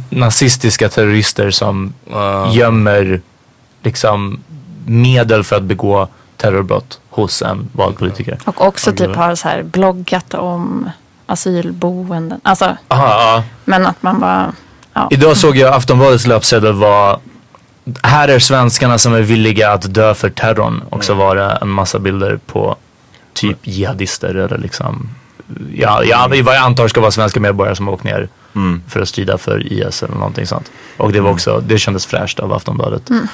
S5: nazistiska terrorister som gömmer liksom medel för att begå terrorbrott hos en vald politiker.
S2: Och också typ har så här bloggat om asylboenden. Alltså,
S5: Aha, ja.
S2: men att man bara, ja.
S5: Idag såg jag Aftonbladets löpsedel var här är svenskarna som är villiga att dö för terrorn. Och så var det en massa bilder på typ jihadister eller liksom Ja, ja, vad jag antar ska vara svenska medborgare som har åkt ner
S6: Mm.
S5: för att strida för IS eller någonting sånt. Och det var också, det kändes fräscht av Aftonbladet.
S2: Mm.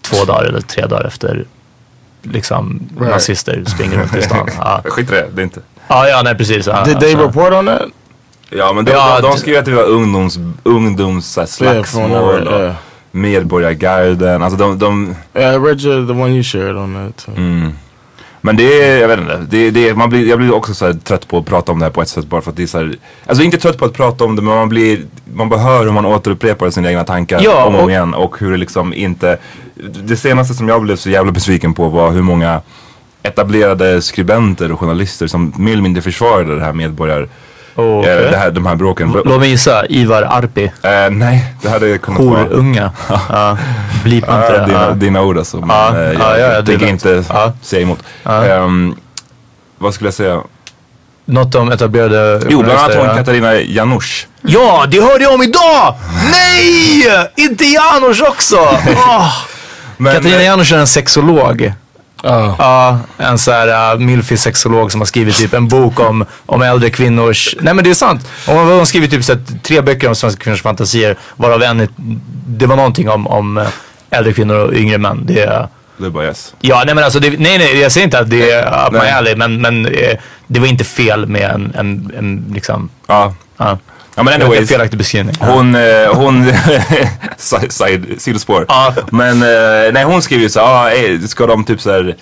S5: Två dagar eller tre dagar efter liksom
S1: Right.
S5: nazister springer runt i stan. Ja,
S6: Skit i det, det är inte.
S5: Ja, ja nej precis. Ja,
S1: Did they
S5: alltså.
S1: report on that?
S6: Ja men de,
S5: Ja,
S6: de, de skrev att det var ungdoms, ungdoms så här, slagsmål
S1: från-
S6: och
S1: ja.
S6: medborgargarden. Alltså de, de
S1: Yeah, I read you, the one you shared on that.
S6: Mm. Men det är, jag vet inte, det, det, man blir, jag blir också så här trött på att prata om det här på ett sätt bara för att det är så här, Alltså inte trött på att prata om det men man blir, man hör hur man återupprepar sina egna tankar
S5: Ja,
S6: om och om
S5: och-
S6: igen och hur det liksom inte Det senaste som jag blev så jävla besviken på var hur många etablerade skribenter och journalister som mer eller mindre försvarade det här medborgar
S5: Okej.
S6: eh, det här, de här bråken.
S5: Låt mig gissa, Ivar Arpi.
S6: Eh, nej, det hade kunnat vara...
S5: Ja, blipa inte det.
S6: dina, dina ord alltså. Men,
S5: Ja,
S6: eh, jag
S5: ja, ja,
S6: tänker inte
S5: Ja.
S6: säga emot. Ehm, vad skulle jag säga?
S5: Något om etablerade
S6: Jo, bland annat hon. Katarina Janouch.
S5: Ja, det hörde jag om idag! Nej! Inte Janusz också! Åh.
S6: Men,
S5: Katarina Janouch är en sexolog. Ja, en så här uh, milfig sexolog som har skrivit typ en bok om, om äldre kvinnors, nej men det är sant. Hon har skrivit typ så här, tre böcker om svenska kvinnors fantasier varav en, är- det var någonting om, om eh, äldre kvinnor och yngre män. Det är,
S6: Det är bara yes.
S5: ja nej men alltså, det, nej nej jag säger inte att det är up my
S6: Nej.
S5: alley men, men eh, det var inte fel med en, en, en liksom,
S6: Ja.
S5: ja.
S6: Ja men
S5: Det var en
S6: anyways.
S5: felaktig beskrivning.
S6: Hon, eh, hon, side, side, sidospår.
S5: Ja.
S6: Men eh, nej hon skriver ju så ah, ska de typ så här,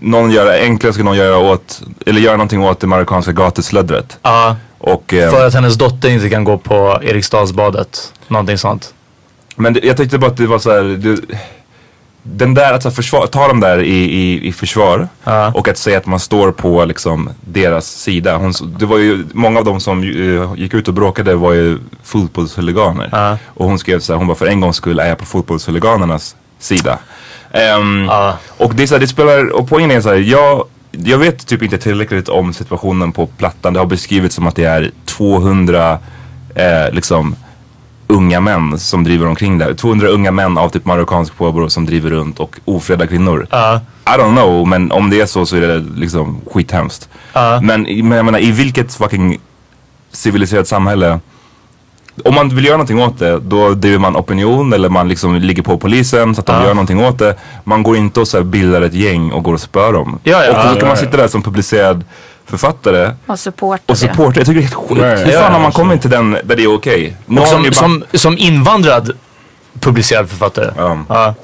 S6: någon göra, enklare ska någon göra åt, eller göra någonting åt det marockanska gatuslöddret.
S5: Ja.
S6: Och, eh,
S5: För att hennes dotter inte kan gå på Eriksdalsbadet. Någonting sånt.
S6: Men det, jag tyckte bara att det var så här, det, den där att så här, försvar, ta dem där i, i, i försvar
S5: Ja.
S6: och att säga att man står på liksom deras sida. Hon, det var ju, många av dem som eh, gick ut och bråkade var ju fotbollshuliganer.
S5: Ja.
S6: Och hon skrev så här, hon bara för en gångs skull är jag på fotbollshuliganernas sida. Ehm,
S5: Ja.
S6: Och det, så här, det spelar, och poängen är så här, jag, jag vet typ inte tillräckligt om situationen på plattan. Det har beskrivits som att det är 200 eh, liksom unga män som driver omkring där. 200 unga män av typ marockansk påbrå som driver runt och ofredar kvinnor.
S5: Ja.
S6: I don't know, men om det är så så är det liksom skithemskt.
S5: Ja.
S6: Men, men jag menar i vilket fucking civiliserat samhälle om man vill göra någonting åt det, då driver man opinion eller man liksom ligger på polisen så att de
S5: Ja.
S6: gör någonting åt det. Man går inte och så bildar ett gäng och går och spör dem.
S5: Ja, ja.
S6: och så ska
S5: Ja,
S6: man sitta där som publicerad författare
S2: Och supporta
S6: och
S2: det.
S6: supporta. Jag tycker det är helt sjukt. Hur fan
S5: ja,
S6: har man kommit till den där det är okej? Ju
S5: som, som, som invandrad publicerad författare.
S6: Ja,
S5: Ja.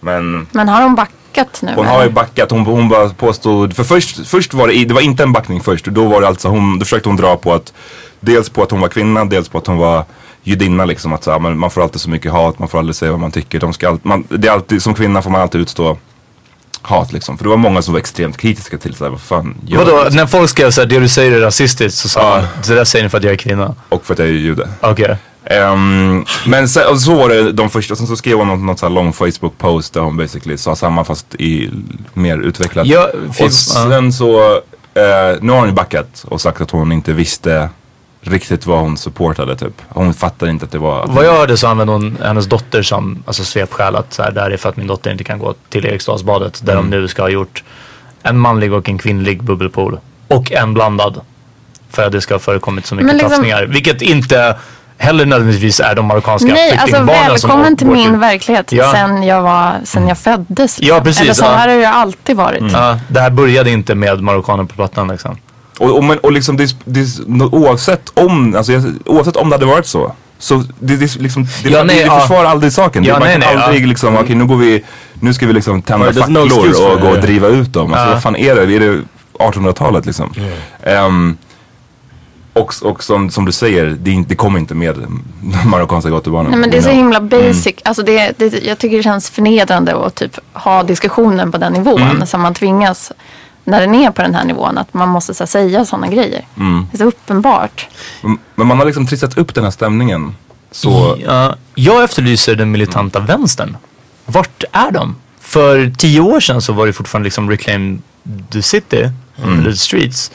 S6: men
S2: Men har de backat nu?
S6: hon
S2: eller?
S6: har ju backat. Hon, hon bara påstod, för först, först var det, det var inte en backning först. Då var det alltså, hon, då försökte hon dra på att, dels på att hon var kvinna, dels på att hon var judinna liksom. Att så, här, men man får alltid så mycket hat, man får aldrig säga vad man tycker. De ska all, man, det är alltid, som kvinna får man alltid utstå hat liksom. För det var många som var extremt kritiska till så här, vad fan gör
S5: Vadå, när folk skrev såhär, det du säger är rasistiskt så sa man, det där säger ni för att jag är kvinna.
S6: Och för att jag är jude.
S5: Okej.
S6: Ehm, men och så var det de första, sen så skrev hon något, något så lång Facebook post där hon basically sa samma fast i mer utvecklat.
S5: Ja,
S6: och sen så, eh, nu har hon ju backat och sagt att hon inte visste riktigt vad hon supportade typ. Hon fattade inte att det var...
S5: Vad jag hörde så använde hon hennes dotter som alltså, svepskäl att så här, det här är för att min dotter inte kan gå till Eriksdalsbadet där
S6: Mm.
S5: de nu ska ha gjort en manlig och en kvinnlig bubbelpool. Och en blandad. För att det ska ha förekommit så mycket
S2: Men liksom-
S5: tafsningar. Vilket inte heller nödvändigtvis är de marockanska
S2: Nej, alltså välkommen till min verklighet
S5: Ja.
S2: sen jag var, sen jag föddes.
S5: Ja,
S2: liksom.
S5: precis,
S2: Eller så
S5: ja.
S2: här har det ju alltid varit.
S5: Ja, det här började inte med marockaner på plattan liksom.
S6: Och, och, men, och liksom det, det, oavsett om, alltså, oavsett om det hade varit så. Så det, det, liksom, det,
S5: Ja, nej,
S6: det
S5: ja.
S6: försvarar aldrig saken.
S5: Ja,
S6: man
S5: nej,
S6: kan
S5: nej,
S6: aldrig
S5: ja.
S6: liksom, okej nu går vi, nu ska vi liksom tända
S1: no
S6: facklor
S1: for
S6: och gå och
S1: yeah.
S6: driva ut dem. Alltså
S5: Ja.
S6: vad fan är det? Är det 1800-talet liksom? Ehm, och och som, som du säger, det, inte- det kommer inte med marockanska gatubarnen.
S2: Nej men det är så
S6: know.
S2: himla basic. Alltså det, det, jag tycker det känns förnedrande att typ ha diskussionen på den nivån.
S6: Mm.
S2: Som man tvingas när den är på den här nivån att man måste så här, säga sådana grejer.
S6: Mm.
S2: Det är så uppenbart.
S6: Men- man har liksom trissat upp den här stämningen. Så,
S5: Ja, jag efterlyser den militanta vänstern. Vart är de? För tio år sedan så var det fortfarande liksom Reclaim the City, eller the Streets.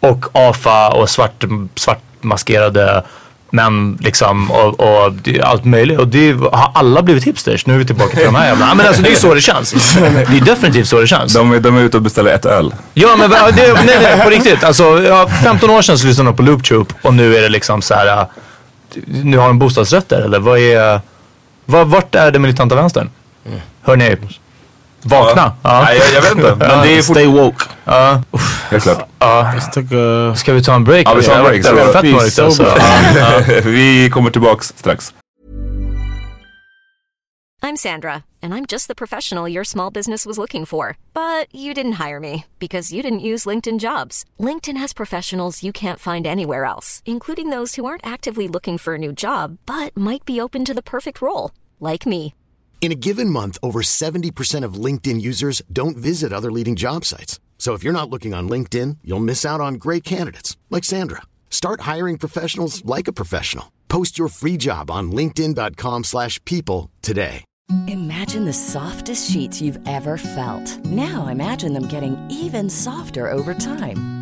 S5: Och AFA och svart, svartmaskerade män liksom och, och det- allt möjligt. Och det har alla blivit hipsters. Nu är vi tillbaka till de här jävla... Men alltså det är så det känns. Det är definitivt så det känns.
S6: de, är- de är ute och beställer ett öl.
S5: Ja men det, nej, nej, på riktigt. Alltså, ja, 15 år sedan så lyssnade jag på Loop Troop och nu är det liksom så här. Nu har en bostadsrätt där eller vad är... Vad, vart är den militanta vänstern? Hörni, vakna. Ja.
S6: Nej, jag, jag vet inte. Men det är.
S1: Stay woke.
S5: Ja.
S6: Helt klart.
S5: Ja.
S1: Let's take a...
S5: Ska vi ta en break?
S6: Ja, vi tar en break.
S5: Det var fett mörkt alltså.
S6: Vi kommer tillbaks strax.
S8: I'm Sandra, and I'm just the professional your small business was looking for. But you didn't hire me because you didn't use LinkedIn jobs. LinkedIn has professionals you can't find anywhere else, including those who aren't actively looking for a new job but might be open to the perfect role, like me.
S9: In a given month, over 70% of LinkedIn users don't visit other leading job sites. So if you're not looking on LinkedIn, you'll miss out on great candidates like Sandra. Start hiring professionals like a professional. Post your free job on linkedin.com/people today.
S10: Imagine the softest sheets you've ever felt. Now imagine them getting even softer over time.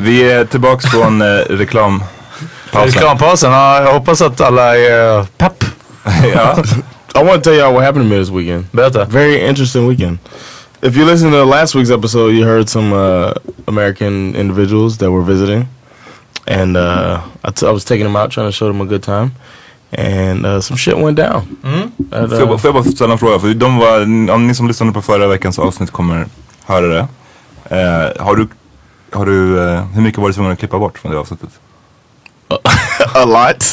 S6: Vi är tillbaks från eh, reklampausen.
S5: Reklampausen, ja, jag hoppas att alla är pepp.
S6: ja.
S1: I want to tell y'all what happened to me this weekend.
S5: Berätta.
S1: Very interesting weekend. If you listen to last week's episode, you heard some uh, American individuals that were visiting, and uh, I, t- I was taking them out trying to show them a good time, and uh, some shit went down. At,
S6: Får jag, bara-
S1: uh,
S6: får jag bara ställa en fråga? För de var, om ni som lyssnade på förra veckans avsnitt kommer höra det. Eh, har du, har du, eh, hur mycket var du tvungen att klippa bort från det avsnittet?
S1: a lot.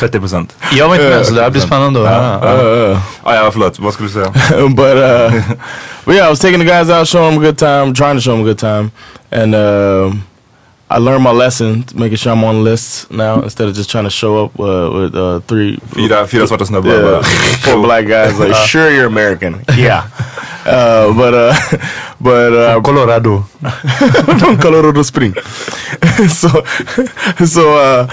S6: 30 procent.
S5: Jag var inte med så det här blir spännande att höra.
S1: Uh,
S6: Ah, ja, förlåt. Vad skulle du säga?
S1: but uh, but yeah, I was taking the guys out, showing them a good time, trying to show them a good time, and um I learned my lesson, making sure I'm on lists now instead of just trying to show up uh, with uh, three
S6: Fyra, fyra svarta snubbar.
S1: yeah,
S6: bara.
S1: four black guys. Like,
S6: Uh.
S1: sure, you're American, yeah, uh, but uh, but uh,
S5: Colorado,
S1: from Colorado Spring. so so uh,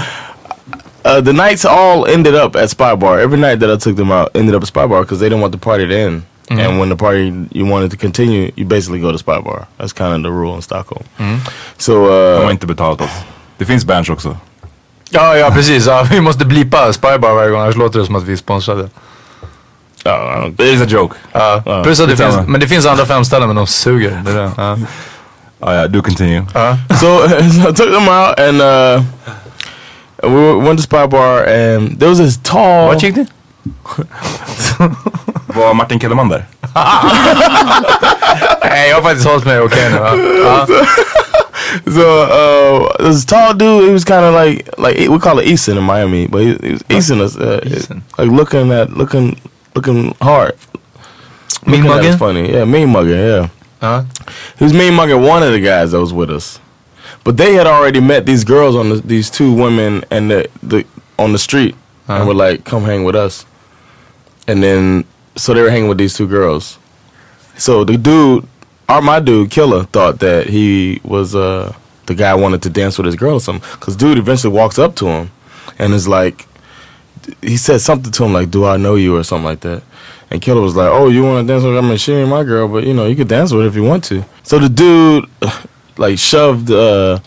S1: uh, the nights all ended up at Spy Bar. Every night that I took them out ended up at Spy Bar because they didn't want the party to end.
S5: Mhm.
S1: And when the party you wanted to continue, you basically go to Spy Bar. That's kind of the rule in Stockholm.
S5: Mm.
S1: So
S6: De
S1: uh,
S6: har inte betalat oss. Det finns bands också.
S5: Ja, ja precis. Ja, vi måste blipa Spybar varje gång, annars låter det som att vi är sponsrade.
S1: uh,
S6: It is a joke.
S5: Ja,
S1: Ja,
S5: plus att det
S6: det
S5: finns,
S6: stämmer.
S5: men det finns andra fem ställen men de suger. Det är det. Ja.
S6: Ah, ja, do continue.
S5: Ja.
S1: so, so I took them out and uh, we went to Spy Bar and there was this tall.
S5: Vart gick ni?
S6: Var Martin Kellerman där?
S5: Nej, jag har faktiskt hållit mig okej nu. Ja. Ja.
S1: So uh, this tall dude, he was kind of like like we call it Easton in Miami, but he, he was Easton us, uh,
S5: Easton.
S1: like looking at looking looking hard.
S5: Mean
S1: Looking
S5: mugging?
S1: funny, yeah, mean mugging, yeah.
S5: Ja.
S1: He was mean mugging one of the guys that was with us, but they had already met these girls on the, these two women and the, the on the street,
S5: Uh-huh.
S1: and were like, "Come hang with us," and then so they were hanging with these two girls. So the dude, our my dude, Killer, thought that he was uh the guy wanted to dance with his girl or something. Cause dude eventually walks up to him and is like, he said something to him like, "Do I know you?" or something like that. And Killer was like, "Oh, you want to dance with? I mean, she ain't my girl, but you know, you could dance with her if you want to." So the dude, like, shoved uh,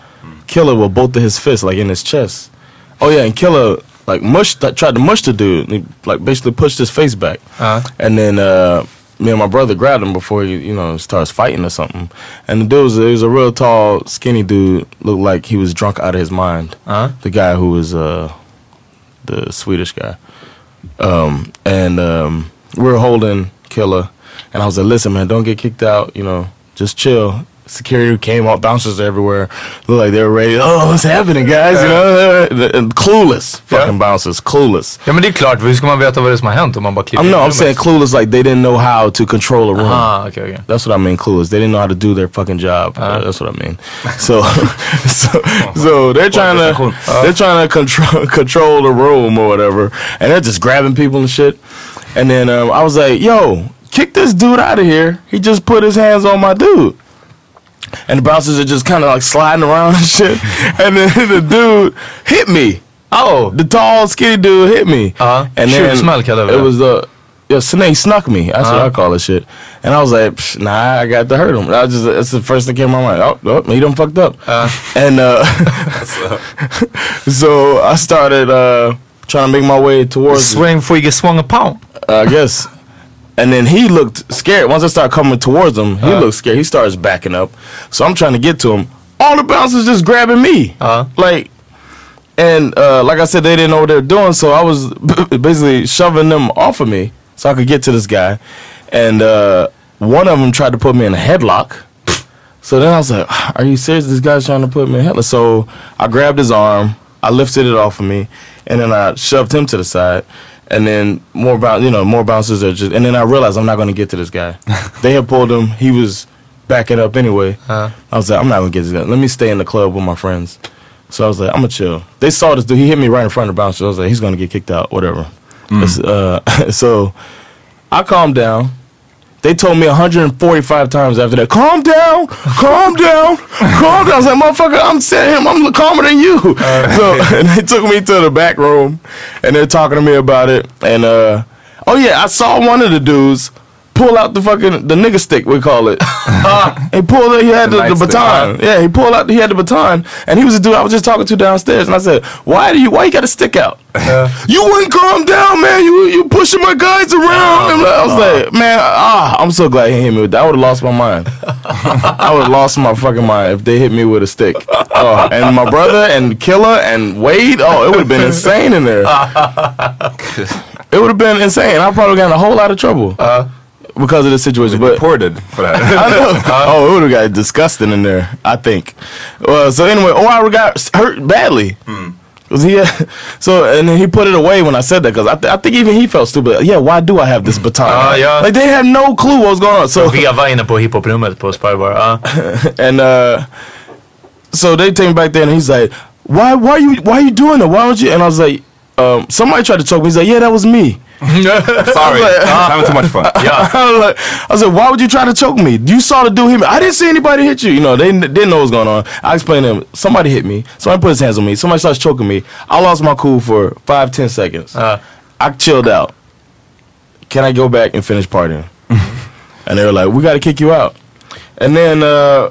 S1: Killer with both of his fists, like in his chest. Oh yeah, and Killer like mushed, tried to mush the dude. And he like basically pushed his face back.
S5: Uh-huh.
S1: And then uh, me and my brother grabbed him before he, you know, starts fighting or something. And the dude was, he was a real tall, skinny dude. Looked like he was drunk out of his mind.
S5: Uh-huh.
S1: The guy who was uh, the Swedish guy. Um, and um, we were holding Killer. And I was like, listen, man, don't get kicked out. You know, just chill. Security came up, bouncers everywhere. Looked like they were ready. Oh, what's happening, guys? You know, and clueless fucking bouncers, clueless.
S5: Ja men det är klart, hur ska man veta vad det är som har hänt om man bara klipper
S1: I'm no, I'm saying clueless like they didn't know how to control a room.
S5: Ah, okay, okay.
S1: That's what I mean, clueless. They didn't know how to do their fucking job. That's what I mean. So, so, so they're trying to they're trying to control control the room or whatever, and they're just grabbing people and shit. And then um, I was like, "Yo, kick this dude out of here! He just put his hands on my dude." And the bouncers are just kind of like sliding around and shit. And then the dude hit me.
S5: Oh,
S1: the tall, skinny dude hit me.
S5: Uh-huh.
S1: And then it was the yeah, Snake snuck me. That's what
S5: Uh-huh.
S1: I call this shit. And I was like, "Psh, nah, I got to hurt him. I just that's the first thing came to my mind. Oh, oh he done fucked up. Uh. and uh, so I started uh, trying to make my way towards
S5: Swing before you get swung a upon.
S1: I guess. And then he looked scared. Once I started coming towards him, he
S5: Uh.
S1: looked scared. He starts backing up. So I'm trying to get to him. All the bouncers just grabbing me.
S5: Uh-huh.
S1: Like, and uh, like I said, they didn't know what they were doing. So I was basically shoving them off of me so I could get to this guy. And uh, one of them tried to put me in a headlock. So then I was like, "Are you serious? This guy's trying to put me in a headlock." So I grabbed his arm, I lifted it off of me, and then I shoved him to the side. And then more bounce, you know, more bouncers are just. And then I realized I'm not going to get to this guy. they had pulled him. He was backing up anyway. I was like, I'm not going to get this guy. Let me stay in the club with my friends. So I was like, I'm gonna chill. They saw this dude. He hit me right in front of the bouncer. I was like, he's gonna get kicked out. Whatever. It's, Uh, so I calmed down. They told me 145 times after that, calm down, calm down, calm down. I was like, motherfucker, I'm saying him, I'm calmer than you. so and they took me to the back room and they're talking to me about it. And uh, oh yeah, I saw one of the dudes pull out the fucking the nigga stick we call it. Uh, he pulled it. He had the,
S6: The
S1: the, baton. Yeah, he pulled out. He had the baton, and he was a dude I was just talking to downstairs. And I said, "Why do you? Why you got a stick out? you wouldn't calm down, man. You you pushing my guys around." And I was like, "Man, ah, I'm so glad he hit me with that. I would have lost my mind. I would have lost my fucking mind if they hit me with a stick. Oh, and my brother and Killer and Wade. Oh, it would have been insane in there. It would have been insane. I probably got in a whole lot of trouble because of the situation. But
S6: Reported for that.
S1: I know. oh, it would have got disgusting in there. I think. Well, so anyway, or I got hurt badly. Cause he, so and then he put it away when I said that because I, th- I think even he felt stupid. Yeah, why do I have this baton?
S5: Ah, yeah.
S1: Like they had no clue what was going on. So
S5: Veva inne på hiphoprummet på Spybar. Ja.
S1: and uh, so they take me back there and he's like, why, why you, why are you doing that? Why don't you? And I was like, um, somebody tried to choke me. He's like, yeah, that was me.
S6: Sorry, having too much fun.
S5: Yeah.
S1: I was like, I said, why would you try to choke me? You saw the dude hit me. I didn't see anybody hit you. You know, they didn't know what was going on. I explained to them, somebody hit me. Somebody put his hands on me. Somebody starts choking me. I lost my cool for five, ten seconds.
S5: Uh.
S1: I chilled out. Can I go back and finish partying? and they were like, we got to kick you out. And then uh,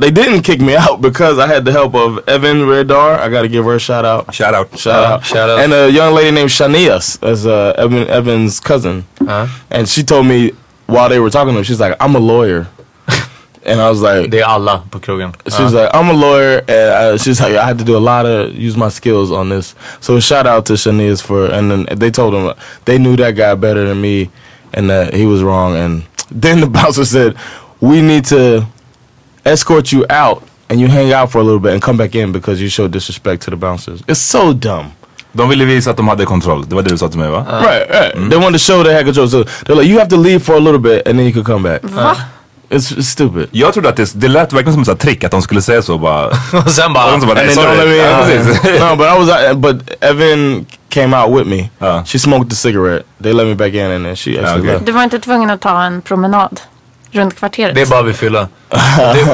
S1: they didn't kick me out because I had the help of Evan Redar. I got to give her a shout out.
S6: Shout out.
S1: Shout out.
S5: shout out.
S1: And a young lady named Shanias, as uh, Evan, Evan's cousin.
S5: Uh.
S1: And she told me while they were talking to him, she's like, I'm a lawyer. and I was like,
S5: Det är alla på krogen.
S1: she was like, I'm a lawyer. And uh, she's like, I had to do a lot of, use my skills on this. So shout out to Shanias for, and then they told him they knew that guy better than me and that he was wrong. And then the bouncer said, we need to escort you out and you hang out for a little bit and come back in because you showed disrespect to the bouncers. It's so dumb.
S6: De ville visa att de hade kontroll. Det var det du sa till mig va?
S1: Right, right. They wanted to show they had control. So they're like, you have to leave for a little bit and then you can come back.
S2: Va?
S1: It's, it's stupid.
S6: Jag trodde att det, det lät verkligen som ett trick att de skulle säga så bara.
S5: Och sen bara...
S6: Och sen bara, nej sorry. Ja, precis.
S1: no, but I was, uh, but Evan came out with me.
S6: Uh.
S1: She smoked the cigarette. They let me back in and then she actually
S6: okay.
S1: left.
S2: Du var inte tvungen att ta en promenad? Runt kvarteret.
S5: Det är bara vid fylla. Det,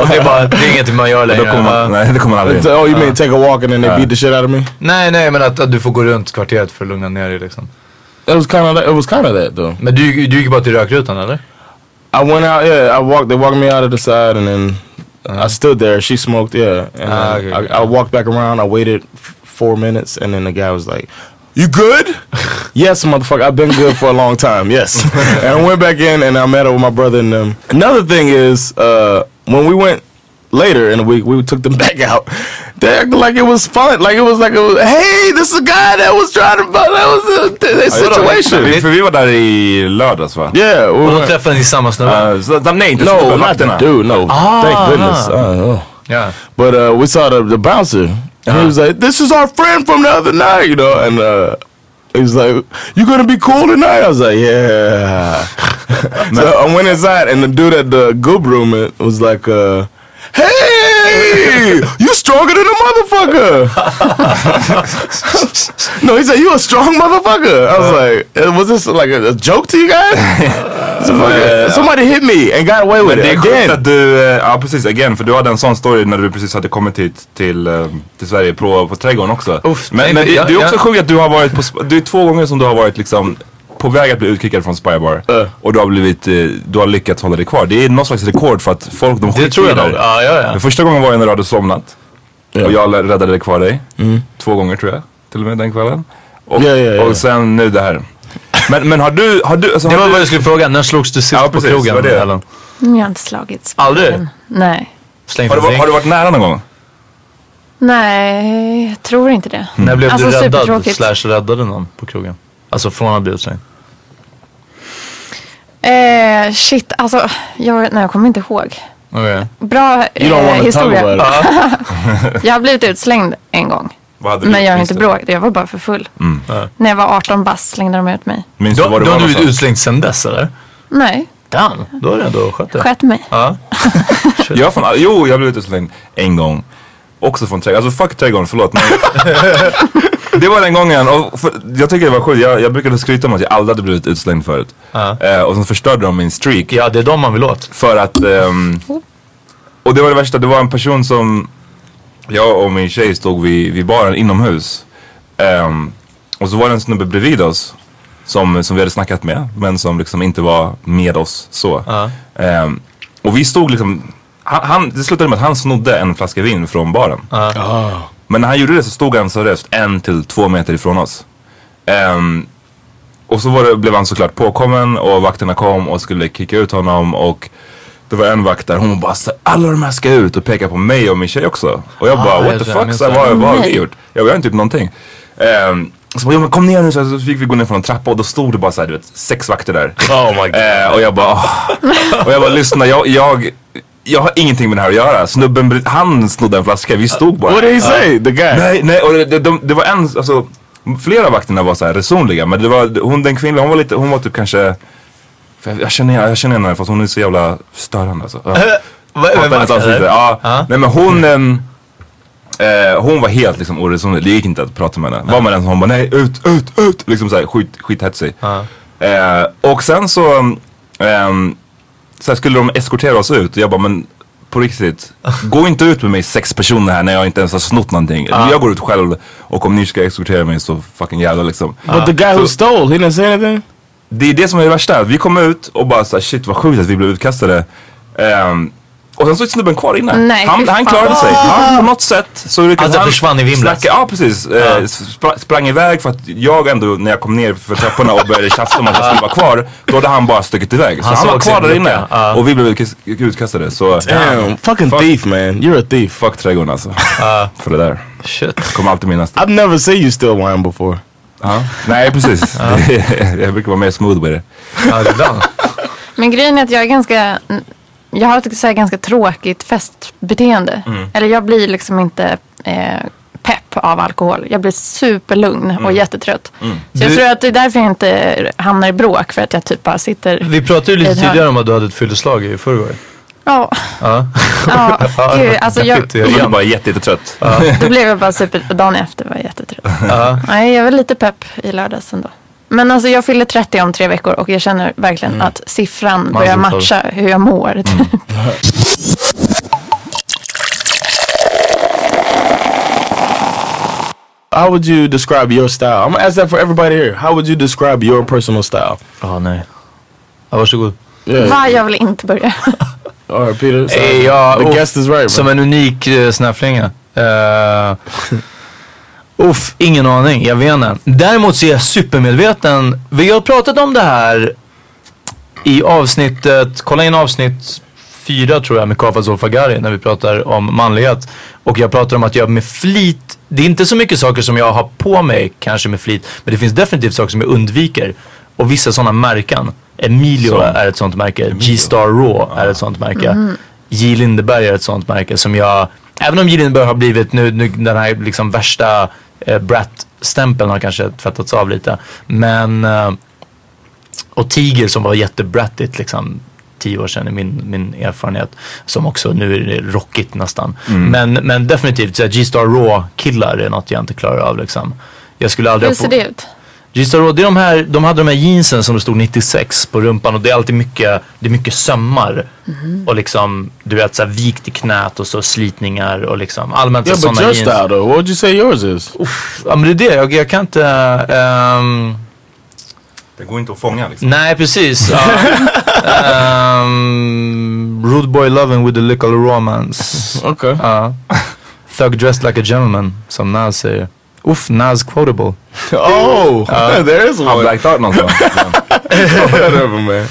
S5: det, är bara, det är inget man gör längre.
S6: Då kommer man, nej, det kommer aldrig in.
S1: Oh, you mean take a walk and then they beat the shit out of me?
S5: Nej, nej, men att, att du får gå runt kvarteret för att lugna ner dig liksom.
S1: It was kind of it was kind of that though.
S5: Men du, du gick bara till rökrutan eller?
S1: I went out, yeah. I walked. They walked me out of the side, and then I stood there. She smoked, yeah. And
S5: Ah, okay,
S1: I, I walked back around. I waited f- four minutes, and then the guy was like, "You good?" yes, motherfucker. I've been good for a long time. Yes. and I went back in, and I met up with my brother and them. Another thing is, uh, when we went later in the week, we took them back out. They acted like it was fun. Like it was like, a, hey, this is a guy that was trying to. That was a, a situation.
S6: Vi, för vi var där i lördags va?
S1: Yeah. we
S5: Och då
S1: went-
S5: träffade ni samma snubbe?
S6: Uh, så, nej, inte
S1: no, not the dude. No,
S5: Ah.
S1: thank goodness. Uh, oh.
S5: Ja.
S1: But uh, we saw the, the bouncer, and he was like, "This is our friend from the other night," you know. And uh, he was like, "You gonna be cool tonight?" I was like, "Yeah." so I went inside, and the dude at the goob room it was like, uh, "Hey, you stronger than a motherfucker." no, he said, "You a strong motherfucker." I was like, uh, "Was this like a, a joke to you guys?" Fucking- somebody hit me and got away with
S6: Men det är
S1: it again.
S6: att du, eh, ja precis, again, för du hade en sån story när du precis hade kommit hit till, eh, till Sverige på, på trädgården också.
S5: Uff,
S6: men men
S5: men jag-
S6: det är också
S5: jag-
S6: sjukt att du har varit på, det är två gånger som du har varit liksom på väg att bli utkickad från Spybar.
S1: Uh.
S6: Och du har blivit, eh, du har lyckats hålla dig kvar. Det är någon slags rekord för att folk, de
S5: Det
S6: skiter
S5: tror
S6: i
S5: jag
S6: dig.
S5: nog. Ja, ja, ja.
S6: Den första gången var jag när du hade somnat. Och jag räddade dig kvar dig.
S1: Mm.
S6: Två gånger tror jag. Till och med den kvällen. Och,
S1: Ja, ja, ja.
S6: och sen nu det här. Men, men har du, har du, alltså,
S5: Det var
S6: du,
S5: vad jag skulle fråga. När slogs du sist
S6: Ja,
S5: på
S6: precis,
S5: krogen?
S6: det det.
S2: Jag har inte slagits.
S5: Aldrig?
S2: Nej.
S5: Släng
S6: har, du, har du varit nära någon gång?
S2: Nej, jag tror inte det.
S5: När blev
S2: Alltså,
S5: du räddad slash räddade någon på krogen? Alltså från att bli utslängd?
S2: Eh, shit, alltså jag, nej, jag kommer inte ihåg.
S5: Okej.
S2: Bra eh, historia. Jag har blivit utslängd en gång.
S6: Du
S2: Men jag har inte
S6: du?
S2: bråkat, jag var bara för full.
S6: Mm.
S2: När jag var 18 bast slängde de ut mig.
S6: Minns du
S5: då
S6: var du
S5: har du blivit utslängd sen dess eller?
S2: Nej,
S5: Damn, då är det ändå skött det.
S2: skett mig.
S5: Ja.
S6: Jag från, jo, jag har blivit utslängd en gång. Också från trädgården. Alltså fuck trädgården, förlåt. Men det var den gången. Och för, jag tycker det var sjukt. Jag, jag brukade skryta om att jag aldrig hade blivit utslängd förut.
S5: Ja.
S6: Eh, och sen förstörde de min streak.
S5: ja, det är de man vill åt.
S6: För att... ehm, och det var det värsta. Det var en person som... Jag och min tjej stod vid, vid baren inomhus. Ehm, och så var det en snubbe bredvid oss. Som, som vi hade snackat med. Men som liksom inte var med oss så.
S5: Ja.
S6: Ehm, och vi stod liksom... Han, han, det slutade med att han snodde en flaska vin från baren. Men när han gjorde det så stod han seriöst en till två meter ifrån oss. Ehm, och så var det, blev han såklart påkommen och vakterna kom och skulle kicka ut honom och det var en vakt där, hon bara så, alla de här ska ut och peka på mig och min tjej också. Och jag bara
S5: Ah,
S6: what
S5: jag
S6: the
S5: jag
S6: fuck, så, vad, vad har vi gjort? Jag har inte gjort någonting. Um, så bara, ja, men kom ner nu så, så fick vi gå ner från en trappa och då stod det bara så här, du vet, sex vakter där.
S1: Oh my god.
S6: Eh, och jag bara, åh. och jag bara lyssna, jag, jag, jag har ingenting med det här att göra. Snubben, han snodde en flaska, vi stod bara.
S1: What did he say? The guy?
S6: Nej, nej, och det, det, de, det var en, alltså flera av vakterna var så här resonliga men det var, hon den kvinnliga, hon var lite, hon var typ kanske för jag, jag känner, jag känner henne fast hon är så jävla störande alltså. Ja.
S5: Är det?
S6: Ja.
S5: Ja.
S6: Nej men hon, ehm, eh, hon var helt liksom oresonlig. Det gick inte att prata med henne. Var man än så hon bara nej ut, ut, ut. Liksom såhär skit, skithetsig.
S5: Ja.
S6: Eh, och sen så, ehm, så här skulle de eskortera oss ut och jag bara men på riktigt, gå inte ut med mig sex personer här när jag inte ens har snott någonting. Jag går ut själv och om ni ska eskortera mig så fucking jävla liksom.
S1: But the guy who stole, he didn't say anything?
S6: det är det som är det värsta. Vi kom ut och bara såhär shit vad sjukt att vi blev utkastade. Ehm, och sen så är snubben kvar inne.
S2: Nej,
S6: han, han klarade sig. Han, på något sätt så lyckades
S5: Alltså,
S6: han
S5: försvann i vimlet.
S6: snacka- Ja precis. Eh, spra- sprang iväg för att jag ändå när jag kom ner för trapporna och började tjafsa om att jag skulle vara kvar. Då hade han bara stuckit iväg. Så
S5: Han
S6: han, var kvar där inne.
S5: Ja.
S6: Och vi blev utkast- utkastade. Så
S1: Damn, fucking
S6: Fuck.
S1: thief man. You're a thief.
S6: fuck trädgården alltså. För det där.
S5: Shit.
S6: Kommer alltid minnas det.
S1: I've never seen you steal wine before.
S6: Ja. Nej precis. jag brukar vara mer smooth med det.
S5: Ja, det är bra.
S2: Men grejen är att jag är ganska, jag har ett så här ganska tråkigt festbeteende.
S6: Mm.
S2: Eller jag blir liksom inte eh, pepp av alkohol. Jag blir superlugn
S6: Mm.
S2: och jättetrött. Så jag
S5: Du-
S2: tror att det är därför jag inte hamnar i bråk. För att jag typ bara sitter.
S5: Vi pratade ju lite tidigare om att du hade ett fylleslag i förrgår.
S2: Ja,
S5: Ja.
S2: ja gud, alltså jag,
S6: Jag var bara jätte, jättetrött.
S2: då blev jag bara super, dagen efter var jag jättetrött.
S5: Ja.
S2: Nej, jag var lite pepp i lördags ändå. Men alltså jag fyller 30 om tre veckor och jag känner verkligen att siffran börjar matcha hur jag mår. typ.
S1: How would you describe your style? I'm gonna ask that for everybody here. How would you describe your personal style?
S5: Ja, nej. Ja, varsågod.
S1: Yeah.
S2: Va, jag vill inte börja.
S1: All right, Peter. So
S5: Eh, ja,
S1: the
S5: uff,
S1: guest is right. Bro.
S5: Som en unik uh, snäfflinge. Uh, uff, ingen aning. Jag vet inte. Däremot så är jag supermedveten. Vi har pratat om det här i avsnittet, kolla in avsnitt fyra tror jag med Kafa Zolfagari när vi pratar om manlighet. Och jag pratar om att jag med flit, det är inte så mycket saker som jag har på mig kanske med flit, men det finns definitivt saker som jag undviker. Och vissa sådana märken. Emilio
S6: Som?
S5: är ett sånt märke. G-Star Raw är ett sånt märke. J. Lindeberg är ett sånt märke som jag, även om J. Lindeberg har blivit nu, nu den här liksom värsta eh, brat-stämpeln har kanske tvättats av lite. Men, eh, och Tiger som var jättebrattigt liksom tio år sedan i min, min erfarenhet. Som också nu är det rockigt nästan. Men, men definitivt G-Star Raw killar är något jag inte klarar av liksom. Jag skulle aldrig
S2: Hur ser det ut?
S5: Raw, det är de här, de hade de här jeansen som det stod 96 på rumpan och det är alltid mycket, det är mycket sömmar. Och liksom, du vet såhär vikt i knät och så slitningar och liksom allmänt
S1: yeah,
S5: så
S1: but
S5: sådana
S1: your
S5: jeans.
S1: style though. What would you say yours is?
S5: Ja men det är det, jag, jag kan inte, ehm,
S6: Det går inte att fånga liksom.
S5: nej precis. Ja. Ehm, rude boy loving with a little romance.
S1: Okay.
S5: Ja. Thug dressed like a gentleman, som Nas säger. Uff, Nas quotable.
S1: Oh, there is
S6: Har
S1: one.
S6: Black Thought någonstans?
S1: Whatever, man.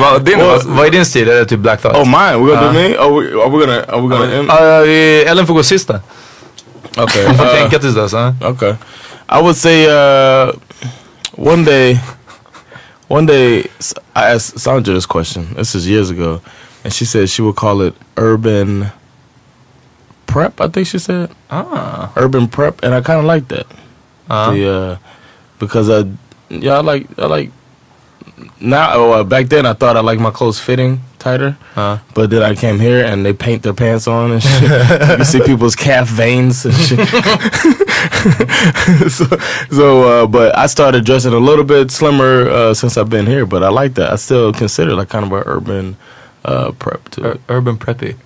S6: Vad- Din,
S5: Vad, vad är din stil? Är det typ Black Thought?
S1: Oh, mine. We're gonna
S5: Uh.
S1: do me. Oh, we, are we gonna? Are we gonna? end?
S5: Ja, Ellen får gå sista.
S1: Okay.
S5: Hon får
S1: uh,
S5: tänka tills dess. Uh.
S1: Okay. I would say uh, one day, one day I asked Sandra this question. This is years ago, and she said she would call it urban prep. I think she said
S5: Ah.
S1: urban prep, and I kind of like that.
S5: Uh.
S1: The uh, because I yeah I like I like now. Oh, uh, back then I thought I liked my clothes fitting tighter,
S5: Uh.
S1: but then I came here and they paint their pants on and shit. you see people's calf veins and shit. so, so uh, but I started dressing a little bit slimmer uh, since I've been here. But I like that. I still consider like kind of an urban uh, prep to
S5: Ur- urban preppy.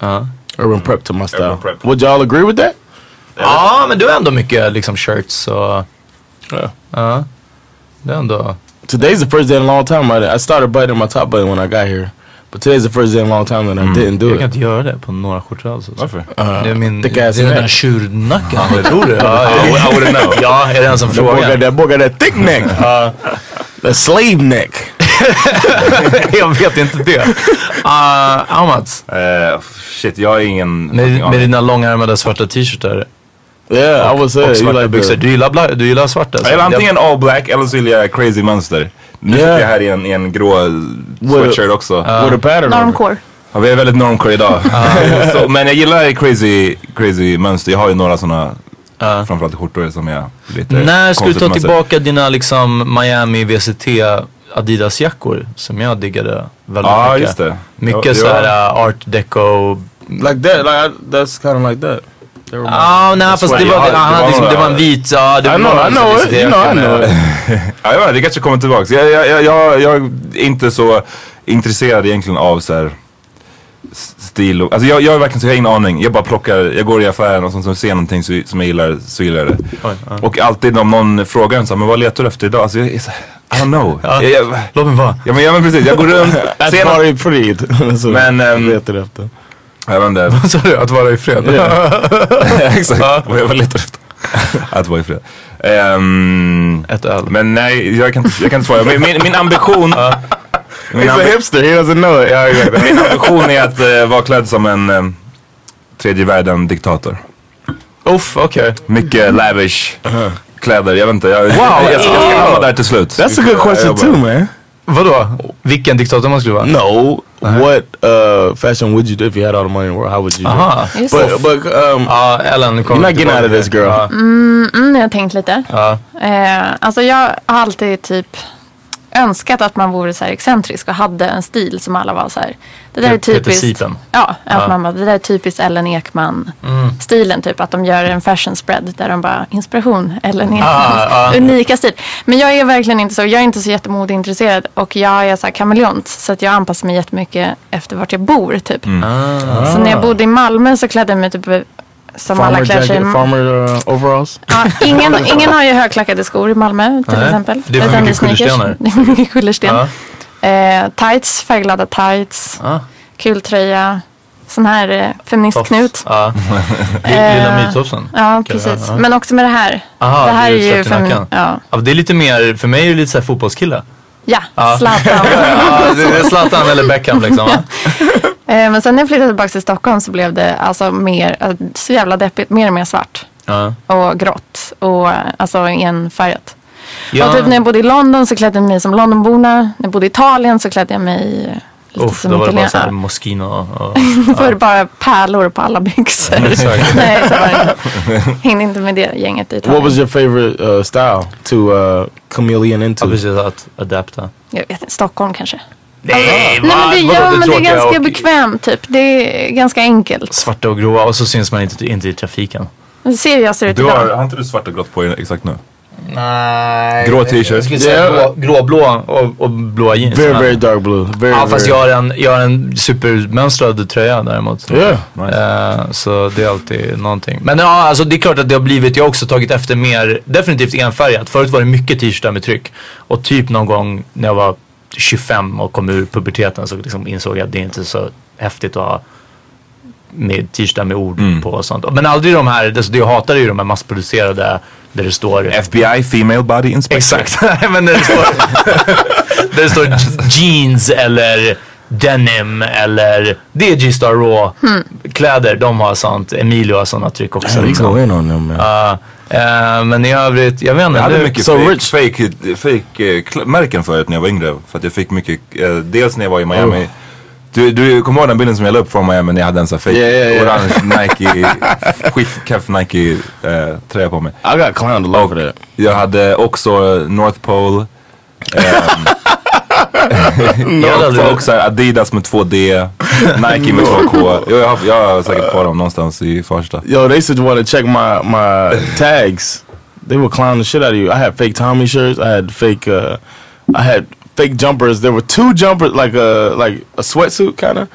S5: Ja.
S1: Urban prep to my style.
S6: prep.
S1: Would y'all agree with that?
S5: Ja, men du har ändå mycket liksom shirts och...
S1: Yeah.
S5: Ja. Det är ändå...
S1: Today's the first day in a long time. I, I started buttoning my top button when I got here, but today's the first day in a long time that I didn't do
S5: Jag kan
S1: it.
S5: inte göra det på några skjortor alls. alltså.
S6: Varför?
S5: Det är min... Det är den där
S1: neck.
S5: tjurnacken. Jag tror det. Ja,
S6: I would- I wouldn't know.
S5: Ja, är det en som frågar?
S1: that boy got that thick neck. that slave neck.
S5: jag vet inte det. Uh, Amats,
S6: Eh, shit, jag är ingen...
S5: med, med dina långärmade svarta t-shirtar
S1: Yeah, I would say
S5: och svarta
S1: like
S5: byxor. Du gillar, bla, du gillar svarta? alltså?
S6: Eller antingen all black eller så gillar jag crazy mönster. Nu
S1: Yeah.
S6: sitter jag här i en, i en grå sweatshirt också.
S1: with a pattern.
S2: Normcore.
S6: Ja, vi är väldigt normcore idag. så, men jag gillar crazy, crazy mönster. Jag har ju några sådana, framförallt skjortor som är lite
S5: När ska du ta
S6: mönster.
S5: tillbaka dina liksom Miami VCT Adidas jackor som jag diggade väldigt
S6: Ja,
S5: mycket?
S6: just det.
S5: Mycket
S6: Ja,
S5: såhär
S6: ja.
S5: uh, art deco.
S1: Like that. Like I, that's kind of like that. My-
S5: Ah, nej fast det var,
S6: var
S5: liksom, det var en vit, ja det
S1: I
S5: var
S1: know, I know
S5: VCT
S1: it. You know, I know.
S6: Ja, jag vet inte, det kanske kommer tillbaks. Jag, jag, jag, jag, är inte så intresserad egentligen av så här stil och, alltså jag, jag är verkligen så, jag har ingen aning. Jag bara plockar, jag går i affären och så, så ser jag någonting så, som jag gillar, så gillar jag det. Och alltid om någon frågar en så här, men vad letar du efter idag? Alltså jag är så här, I don't know.
S5: Ja.
S6: Jag,
S5: Låt mig vara.
S6: ja, men, ja men precis, jag går runt,
S1: party pretty. That's what
S6: Men,
S1: I
S6: ehm,
S1: letar efter.
S6: jag vet inte.
S5: Vad sa du? Att vara i fred?
S6: Exakt, vad jag letar efter. Att vara i fred. Ehm,
S5: Ett öl.
S6: men nej, jag kan inte, jag kan inte svara. Min, min, min ambition... Min,
S1: He's a hipster. He doesn't know it.
S6: ja, exakt. min ambition är att eh, vara klädd som en eh, tredje världen diktator.
S5: Uff, okej.
S6: Mycket lavish kläder, jag vet inte. Jag,
S5: Wow,
S6: jag, jag ska
S5: wow.
S6: hamna där till slut.
S1: That's a good question
S6: Jag
S1: too, man.
S5: Vadå? Vilken diktator man skulle vara?
S1: No, what uh, fashion would you do if you had all the money in the world? How would you? do it?
S5: Aha.
S2: Just
S1: But but um,
S5: Ja, Ellen kom
S1: You're not getting out of this, girl.
S5: Ja.
S2: Mm, jag har tänkt lite.
S5: Ja.
S2: Eh, alltså jag har alltid typ önskat att man vore så här excentrisk och hade en stil som alla var så här. Det där är typiskt. Ja, att man bara, det där är typiskt Ellen Ekman
S5: Mm.
S2: stilen typ. Att de gör en fashion spread där de bara inspiration Ellen Ekmans
S5: Ah, ah.
S2: unika stil. Men jag är verkligen inte så. Jag är inte så jättemodeintresserad och jag är så här kameleont. Så att jag anpassar mig jättemycket efter vart jag bor typ.
S5: Mm.
S2: Så när jag bodde i Malmö så klädde jag mig typ som alla
S1: Farmer
S2: klär sig.
S1: jacket, farmer uh, overalls.
S2: Ja, ingen, ingen har ju högklackade skor i Malmö till
S1: Nej,
S2: exempel.
S1: det är för mycket kullerstenar.
S2: Det är mycket kullersten. Eh, tights, färgglada tights.
S5: Ja.
S2: Kul tröja. Sån här eh, feministknut.
S5: Ja.
S2: Eh,
S5: Lilla mytofsen.
S2: Ja, precis.
S5: Ja.
S2: Men också med det här.
S5: Aha,
S2: det här är
S5: det
S2: ju
S5: slött i nacken.
S2: Ja,
S5: Ja, det är lite mer, för mig är det lite såhär fotbollskille.
S2: ja
S5: Ja.
S2: Zlatan.
S5: ja, det är Zlatan eller Beckham liksom va?
S2: Eh, men sen när jag flyttade tillbaka till Stockholm så blev det alltså mer, eh, så jävla deppigt, mer och mer svart.
S5: Ja.
S2: Och grått. Och eh, alltså enfärgat.
S5: Ja.
S2: Och typ när jag bodde i London så klädde jag mig som Londonborna. När jag bodde i Italien så klädde jag mig lite
S5: Uff,
S2: som
S5: då var det bara såhär Moschino och...
S2: Då var det bara pärlor på alla byxor. Nej, så var det inte. Hängde inte med det gänget i
S1: What
S2: Italien.
S1: was your favorite uh, style to uh, chameleon into?
S5: Ja, precis. Att adapta.
S2: Jag vet inte, Stockholm kanske.
S5: Nej,
S2: Nej men det, ja, men det är ganska
S5: och
S2: bekvämt typ. Det är ganska enkelt.
S5: Svarta och gråa och så syns man inte, inte i trafiken.
S2: Du ser jag ser ut
S6: Du har, har inte du svart och grått på dig exakt nu?
S5: Nej.
S6: Grå t-shirt.
S5: Jag skulle säga grå, gråblå och, och blåa jeans.
S1: Very, very dark blue. Very,
S5: ja, fast jag har en, jag har en supermönstrad tröja däremot.
S1: Yeah.
S5: Eh, så det är alltid någonting. Men ja, alltså det är klart att det har blivit, jag har också tagit efter mer, definitivt enfärgat. Förut var det mycket t-shirtar med tryck. Och typ någon gång när jag var 25 och kom ur puberteten så liksom insåg jag att det är inte så häftigt att ha med t-shirtar med ord på och sånt. Men aldrig de här, alltså det jag hatar är ju de här massproducerade där det står
S6: FBI Female Body Inspector.
S5: Exakt, men där det står, där det står jeans eller denim eller det är G-Star Raw
S1: Hmm.
S5: kläder. De har sånt. Emilio har sådana tryck också.
S1: You
S5: liksom.
S1: them
S5: eh, men i övrigt, jag vet inte.
S6: Jag hade mycket
S5: So
S6: fake,
S5: rich.
S6: fake, fake eh, märken förut när jag var yngre. För att jag fick mycket, eh, dels när jag var i Miami.
S1: Oh.
S6: Du, du kommer ihåg den bilden som jag la upp från Miami när jag hade en sån fake
S1: Yeah, yeah, yeah.
S6: orange Nike, skitkeff Nike eh, tröja på mig.
S1: I got clowned a lot for that.
S6: Jag hade också North Pole. ehm, jag hade också Adidas med 2D, Nike med 2K. Jo, Jag har, jag har säkert kvar dem någonstans i Farsta.
S1: Yo, they to want to check my my tags. They would clown the shit out of you. I had fake Tommy shirts. I had fake. Uh, I had fake jumpers. There were two jumpers, like a like a sweatsuit kind of,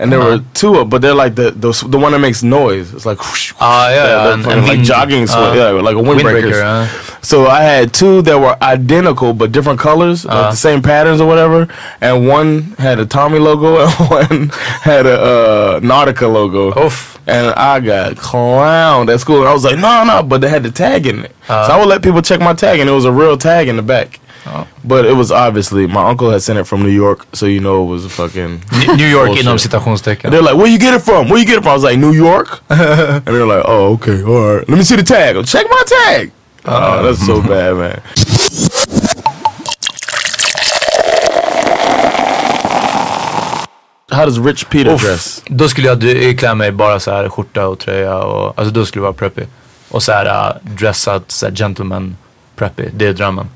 S1: and there were two, of, but they're like the the, the one that makes noise. It's like whoosh,
S5: Ah, yeah,
S1: yeah,
S5: yeah, and- and
S1: like
S5: wind-
S1: jogging sweat,
S5: uh,
S1: yeah, like a
S5: windbreaker, uh.
S1: So I had two that were identical but different colors, like
S5: Uh.
S1: the same patterns or whatever. And one had a Tommy logo and one had a uh, Nautica logo.
S5: Oof.
S1: And I got clowned at school. I was like, no, no, but they had the tag in it.
S5: Uh.
S1: so I would let people check my tag, and it was a real tag in the back.
S5: Oh.
S1: But it was obviously my uncle had sent it from New York, so you know it was a fucking
S5: New- York
S1: bullshit.
S5: inom citationstecken.
S1: They're like, where you get it from? Where you get it from? I was like, New York. and they're like, oh, okay, all right. Let me see the tag. Check my tag. Oh, that's so bad, man. How does Rich Peter
S5: Uff,
S1: dress?
S5: Då skulle jag d- klä mig bara så här skjorta och tröja och alltså då skulle det vara preppy. Och så här uh, dressat så här gentleman preppy. Det är drömmen.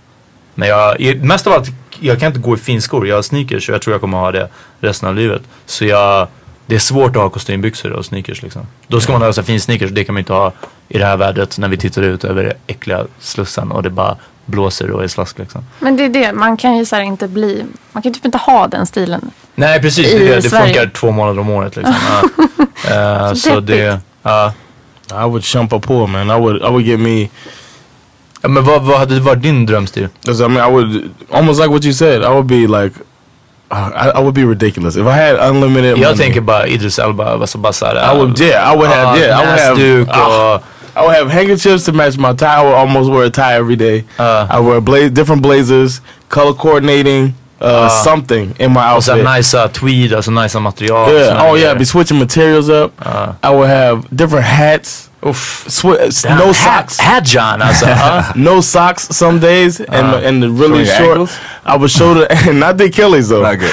S5: Men jag, mest av allt, jag kan inte gå i finskor. Jag har sneakers och jag tror jag kommer ha det resten av livet. Så jag, det är svårt att ha kostymbyxor och sneakers liksom. Då ska man ha så fin sneakers och det kan man inte ha i det här vädret när vi tittar ut över det äckliga Slussen och det bara blåser och är slask liksom.
S2: Men det är det, man kan ju så här inte bli, man kan typ inte ha den stilen.
S5: Nej precis,
S2: I
S5: det, det.
S2: Sverige.
S5: funkar två månader om året liksom. Eh,
S2: Så
S5: det, ja.
S1: I would chump a pool, man. I would, I would get me.
S5: Men vad, vad hade varit din drömstil?
S1: I mean, I would almost like what you said. I would be like, uh, I, I would be ridiculous if I had unlimited. Money.
S5: tänker bara Idris Elba, bara såhär.
S1: I would, yeah, I would have, yeah, I would have,
S5: och...
S1: I would have handkerchiefs to match my tie. I would almost wear a tie every day.
S5: Uh.
S1: I wear bla- different blazers, color coordinating, uh,
S5: Uh.
S1: something in my
S5: Och
S1: outfit.
S5: såhär nice tweed, alltså nice material.
S1: yeah. Oh yeah.
S5: grejer.
S1: Be switching materials up.
S5: Uh.
S1: I would have different hats.
S5: Uff.
S1: Swi-
S5: Damn,
S1: no
S5: hat-
S1: socks.
S5: Hat John alltså. uh.
S1: no socks some days, and
S5: Uh.
S1: and the really short.
S6: ankles?
S1: I would show the not the Achilles though.
S6: Not good.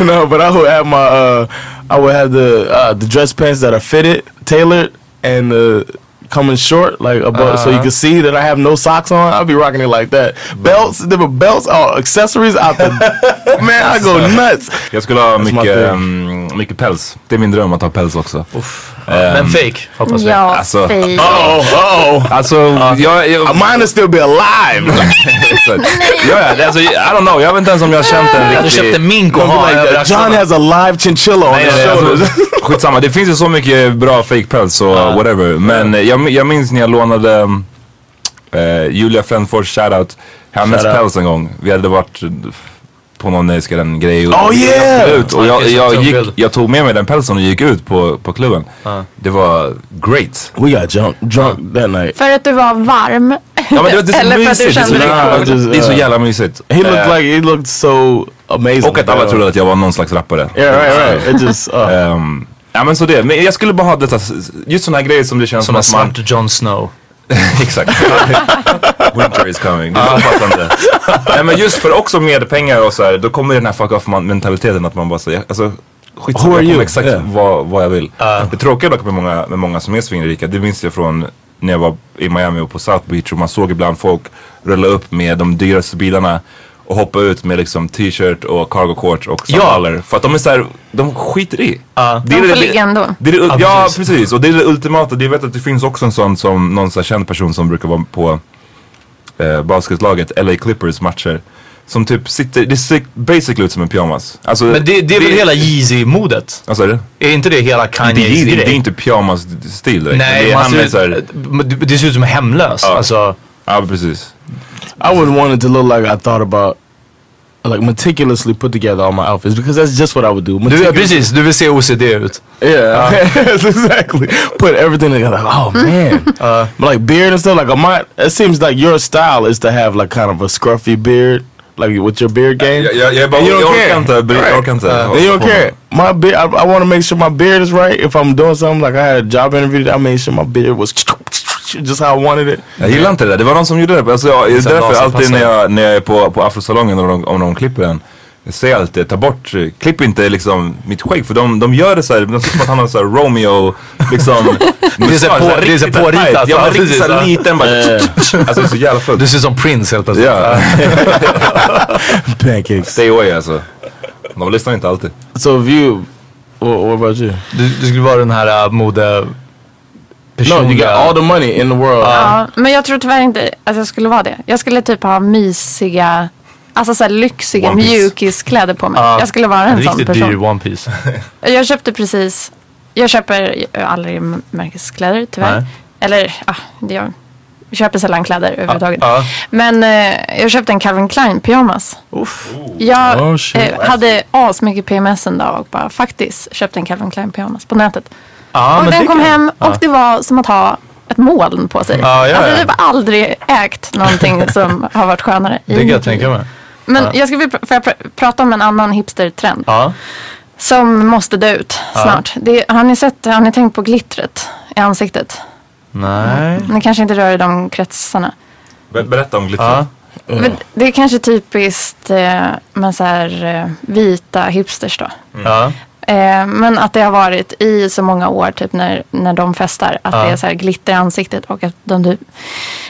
S1: no, but I would have my uh, I would have the uh, the dress pants that are fitted, tailored, and the coming short, like above, so you
S5: Uh-huh.
S1: can see that I have no socks on. I'll be rocking it like that. Belts, different belts, oh, accessories out the man. I go nuts.
S6: Jag skulle ha
S1: That's
S6: mycket, um, mycket päls. Det är min dröm att ha päls också. Ehm,
S5: Men fake, hoppas vi.
S2: Ja,
S6: Alltså,
S2: fake.
S1: Oh, oh.
S6: alltså, jag, jag,
S1: Mine still be alive.
S6: Ja, ja, det- alltså, I don't know, jag vet inte ens om jag har känt en
S5: Du
S6: riktig...
S5: köpte mink och ha
S1: like. John has a live chinchilla on
S6: Nej,
S1: his
S6: nej,
S1: shoulders.
S6: alltså, skitsamma, det finns ju så mycket bra fake päls och whatever. Men jag, jag minns när jag lånade eh, Julia Frändfors shoutout, hennes
S1: Shout out.
S6: päls en gång. Vi hade varit eh, på någon nöjesgren grej. och-
S1: Oh, yeah!
S6: Ut, och jag, jag,
S5: tog
S6: gick, jag tog med mig den pälsen och gick ut på, på klubben. Det var great.
S1: We got drunk, drunk that night.
S2: För att du var varm.
S6: Ja, men det, det är så
S2: Eller för att du
S6: mysigt.
S2: Kände dig cool.
S1: just,
S6: det är så
S1: uh,
S6: jävla mysigt.
S1: He looked
S6: Eh,
S1: like he looked so amazing.
S6: och att alla trodde att jag var någon slags rappare.
S1: Yeah, right, right. It just. Uh,
S6: Ehm, ja men så det, men jag skulle bara ha detta, just sådana här grejer som det känns
S5: Som
S6: som,
S5: en
S6: att man...
S5: svart Jon Snow.
S6: Exakt. Winter is coming. Det är så passande. Nej men just för också med pengar och så här, då kommer den här fuck off man- mentaliteten att man bara säger, alltså skitsamma, jag kommer exakt
S1: Yeah.
S6: vad, vad jag vill. Det tråkiga dock med många, med många som är svinrika, det minns jag från när jag var i Miami och på South Beach och man såg ibland folk rulla upp med de dyraste bilarna och hoppa ut med liksom t-shirt och cargo shorts och
S5: Ja.
S6: sandaler. För att de är såhär, de skiter i.
S5: Ja.
S6: Det är
S2: De
S6: det-
S2: får ligga ändå.
S6: det det,
S5: Ja,
S6: ja,
S5: precis.
S6: precis. Och det är det ultimata. Det- vet att det finns också en sån som någon så här känd person som brukar vara på eh, basketlaget LA Clippers matcher. Som typ sitter, det ser basically ut som en pyjamas. Alltså,
S5: Men det, det är väl hela Yeezy-modet?
S6: Vad sa du?
S5: Är inte det hela
S6: Det, är-
S5: Kanye's
S6: det,
S5: grej?
S6: det är inte pyjamas-stil direkt.
S5: Nej,
S6: det, är-
S5: man
S6: han
S5: ser
S6: är
S5: ut, men det, det ser ut som hemlös.
S6: Ja.
S5: Alltså,
S6: ja precis.
S1: I would want it to look like I thought about, like meticulously put together all my outfits because that's just what I would do.
S5: du, precis, du vill se OCD ut.
S1: Yeah, exactly. Put everything together. Like, Oh man, uh, but like beard and stuff. Like I might. It seems like your style is to have like kind of a scruffy beard, like with your beard game.
S6: Yeah, jag, är bara,
S1: you don't care.
S6: inte,
S1: Right.
S6: orkar inte.
S1: And you don't care. Uh, my beard. I, I want to make sure my beard is right. If I'm doing something like I had a job interview, I made sure my beard was just how I wanted it.
S6: Jag gillar inte det där. Det var någon som gjorde det. Alltså, jag, det är därför alltid när jag, när jag är på, på afrosalongen och de, om de klipper en. Jag säger alltid, ta bort, klipp inte liksom mitt skägg för de, de gör det såhär, de ser som att han har såhär Romeo liksom.
S5: Det är så påritat.
S6: Ja riktigt såhär liten bara. Alltså det är så jävla fullt.
S5: Du ser som Prince helt plötsligt.
S6: Ja.
S1: Pancakes.
S6: Stay away alltså. De lyssnar inte alltid.
S1: So you, what, what about you?
S5: Du, du skulle vara den här äh, mode...
S1: No, you got all the money in the world.
S2: Ja, men jag tror tyvärr inte att jag skulle vara det. Jag skulle typ ha mysiga, alltså såhär lyxiga mjukiskläder på mig.
S5: Ja.
S2: Jag skulle vara en sån
S5: Riktigt
S2: person.
S5: dyr One Piece.
S2: Jag köpte precis, jag köper aldrig märkeskläder tyvärr.
S5: Nej.
S2: Eller, ja, det jag köper sällan kläder överhuvudtaget.
S5: Ja.
S2: Men eh, jag köpte en Calvin Klein pyjamas. Jag
S1: Oh, shit.
S2: eh, hade asmycket PMS en dag och bara faktiskt köpte en Calvin Klein pyjamas på nätet.
S5: Ja,
S2: och
S5: men
S2: den
S5: det
S2: kom
S5: kan-
S2: hem och
S5: Ja.
S2: det var som att ha ett moln på sig.
S5: Ja, ja,
S2: alltså,
S5: ja.
S2: jag har aldrig ägt någonting som har varit skönare.
S5: Det kan jag tänka mig.
S2: Men
S5: Ja.
S2: jag ska vi pr- prata om en annan hipstertrend.
S5: Ja.
S2: Som måste dö ut
S5: Ja.
S2: snart. Det, har, ni sett, har ni tänkt på glittret i ansiktet?
S5: Nej.
S2: Ni kanske inte rör i de kretsarna.
S6: Ber- Berätta om glitter.
S5: Ja.
S2: Men det är kanske typiskt eh, med så här, eh, vita hipsters då.
S5: Ja.
S2: Eh, men att det har varit i så många år typ när, när de festar. Att
S5: Ja.
S2: det är så här glitter i ansiktet. Och att de typ,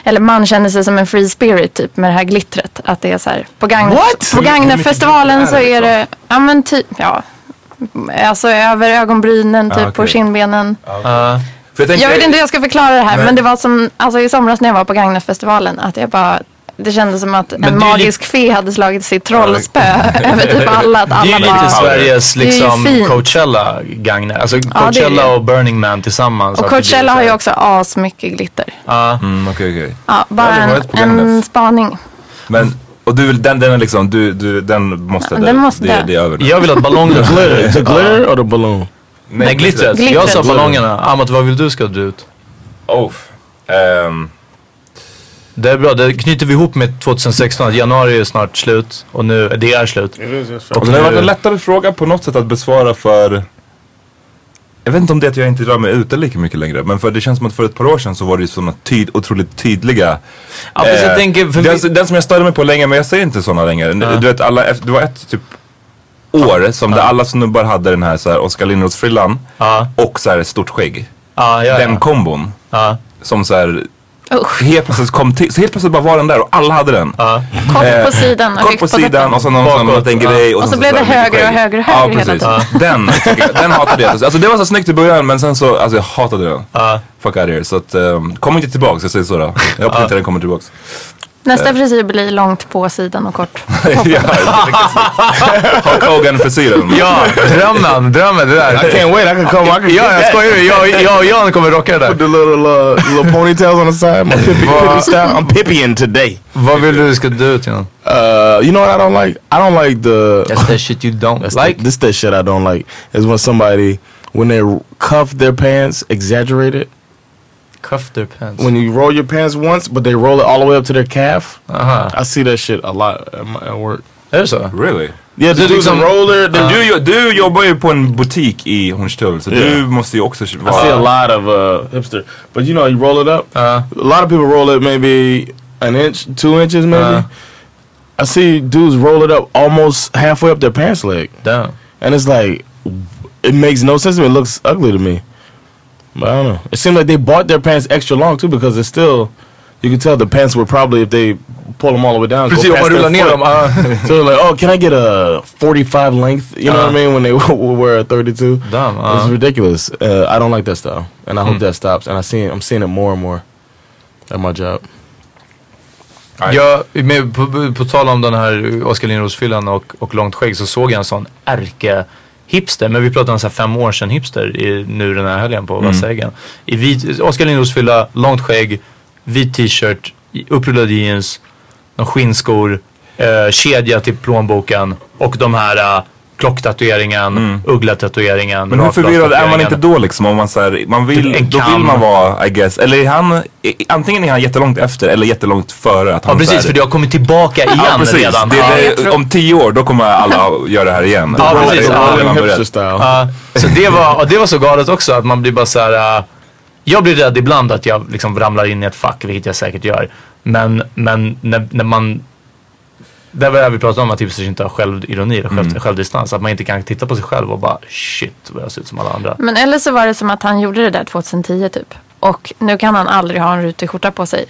S2: eller man känner sig som en free spirit typ med det här glittret. Att det är så här på, Gagnef,
S1: What?
S2: på
S6: mycket
S2: så
S6: är det
S2: ja men typ, ja. Alltså över ögonbrynen, typ
S6: Ah,
S2: på
S6: okej.
S2: kindbenen.
S5: Ja.
S6: För jag, tänker,
S2: Jag vet inte hur jag ska förklara det här.
S6: Nej.
S2: Men det var som, alltså i somras när jag var på Gagnef-festivalen. Att jag bara, det kändes som att en magisk fe hade slagit sitt trollspö över typ alla. Att
S5: Det är
S2: alla
S5: ju lite
S2: bara,
S5: Sveriges
S2: är ju
S5: liksom
S2: fint.
S5: Coachella Gagner. Alltså Coachella
S2: det.
S5: och Burning Man tillsammans.
S2: och Coachella har ju också asmycket glitter.
S5: Ja.
S6: Mm, okej okej.
S2: Ja, bara en, en spaning.
S6: Men, och du, vill- den, den är liksom, du, du, den måste
S2: Ja,
S6: dö.
S2: den måste
S6: det,
S2: dö.
S6: det är över nu.
S5: Jag vill att ballongerna...
S1: Glitter, the glitter or the balloon?
S5: Nej, glittret.
S2: Glittret.
S5: Jag sa ballongerna. Amat, vad vill du ska dö ut?
S6: Oh. ehm,
S5: Det är bra, det knyter vi ihop med 2016. Att januari är snart slut. Och nu, det är slut. Och
S6: och det har varit en lättare fråga på något sätt att besvara för jag vet inte om det är att jag inte rör mig ute lika mycket längre. Men för det känns som att för ett par år sedan så var det ju sådana tyd, otroligt tydliga.
S5: Ja, fast jag
S6: eh,
S5: tänker, för
S6: den,
S5: vi-
S6: den som jag störde mig på länge, men jag säger inte sådana längre. Du vet, alla, det var ett typ år som där alla snubbar hade den här, så här Oskar Lindroths frillan
S5: Ja.
S6: och så här ett stort skägg.
S5: Ja, ja,
S6: Den
S5: ja.
S6: kombon.
S5: ja.
S6: som så här
S2: Usch.
S6: helt plötsligt kom till, så helt plötsligt bara var den där och alla hade den.
S2: Kort på sidan och
S6: Kort
S2: högt
S6: på sidan och så någon sån
S5: Bakåt,
S6: liten
S5: ja.
S6: grej.
S2: Och så
S6: sen
S2: blev det högre och högre och
S6: Ja
S2: högre hela
S6: precis.
S2: tiden.
S6: Den, hatade jag. Alltså det var så snyggt i början men sen så, alltså jag hatade den. Fuck out here. Så att, um, kom inte tillbaks, jag säger så då. Jag hoppas inte den kommer tillbaks.
S2: Nästa frisyr blir långt på sidan och kort.
S6: ja, Hulk Hogan-frisyren.
S5: Ja, drömmen, drömmen det där.
S1: I can't wait. I can come. I can
S5: Ja, jag skojar jag, jag och Jan kommer rocka det där.
S1: Put the little uh, little ponytails on the side. My Pippi, Pippi style. I'm Pippiing today.
S5: Vad vill du ska du ut Jan?
S1: Uh, you know what I don't like? I don't like the.
S5: That's that shit you don't
S1: That's
S5: like.
S1: the, this that shit I don't like is when somebody when they cuff their pants, exaggerate it.
S5: Cuff their pants.
S1: When you roll your pants once, but they roll it all the way up to their calf.
S5: Aha.
S1: I see that shit a lot at, my, at work.
S5: Är det så?
S6: Really?
S1: Yeah, the
S5: Du
S1: dudes
S5: liksom-
S1: in roller. They,
S6: Du, jo- du jobbar ju på en butik i Hornstull så
S1: Yeah.
S6: du måste ju också
S1: I see a lot of uh, hipster, but you know, you roll it up.
S5: Uh,
S1: A lot of people roll it maybe an inch, two inches, maybe.
S5: Uh.
S1: I see dudes roll it up almost halfway up their pants leg,
S5: damn.
S1: and it's like it makes no sense to me. It looks ugly to me. But I don't know. It seemed like they bought their pants extra long too because it's still. You can tell the pants were probably if they pull them all the way down.
S5: Precis, om
S1: their
S5: rullar ner dem. ah.
S1: So they're like, oh, can I get a 45 length? You know what I mean? When they wear a 32.
S5: Damn.
S1: It's
S5: Uh,
S1: ridiculous. Uh, I don't like that style, and I hope that stops. And I see, I'm seeing it more and more at my job.
S5: jag, med, på, på tal om den här Oskar Lindros-fyllan och, och långt skägg så såg jag en sån ärke hipster, men vi pratar om så här fem år sedan hipster i, nu den här helgen på. I vit, Oskar Lindros fylla, långt skägg, vit t-shirt, upprullade jeans, några skinnskor, eh, kedja till plånboken och de här uh, klocktatueringen, ugglatatueringen.
S6: Men hur förvirrad är man inte då liksom? Om man, så här, man vill,
S5: Typ
S6: då vill man vara, I guess. Eller är han, antingen är han jättelångt efter eller jättelångt före. Att han
S5: Ja precis,
S6: här-
S5: för det har kommit tillbaka igen
S6: ja, precis.
S5: redan.
S6: Det,
S5: Ja.
S6: det, om tio år då kommer alla göra det här igen.
S5: Ja, precis. Ja. Ja, så det var, och det var så galet också att man blir bara så här. äh, jag blir rädd ibland att jag liksom ramlar in i ett fack, vilket jag säkert gör. Men, men när, när man det var det vi pratade om att hipsters inte har självironi eller själv, självdistans. Att man inte kan titta på sig själv och bara shit vad jag ser ut som alla andra.
S2: Men eller så var det som att han gjorde det där 2010 typ. Och nu kan han aldrig ha en rutig skjorta på sig.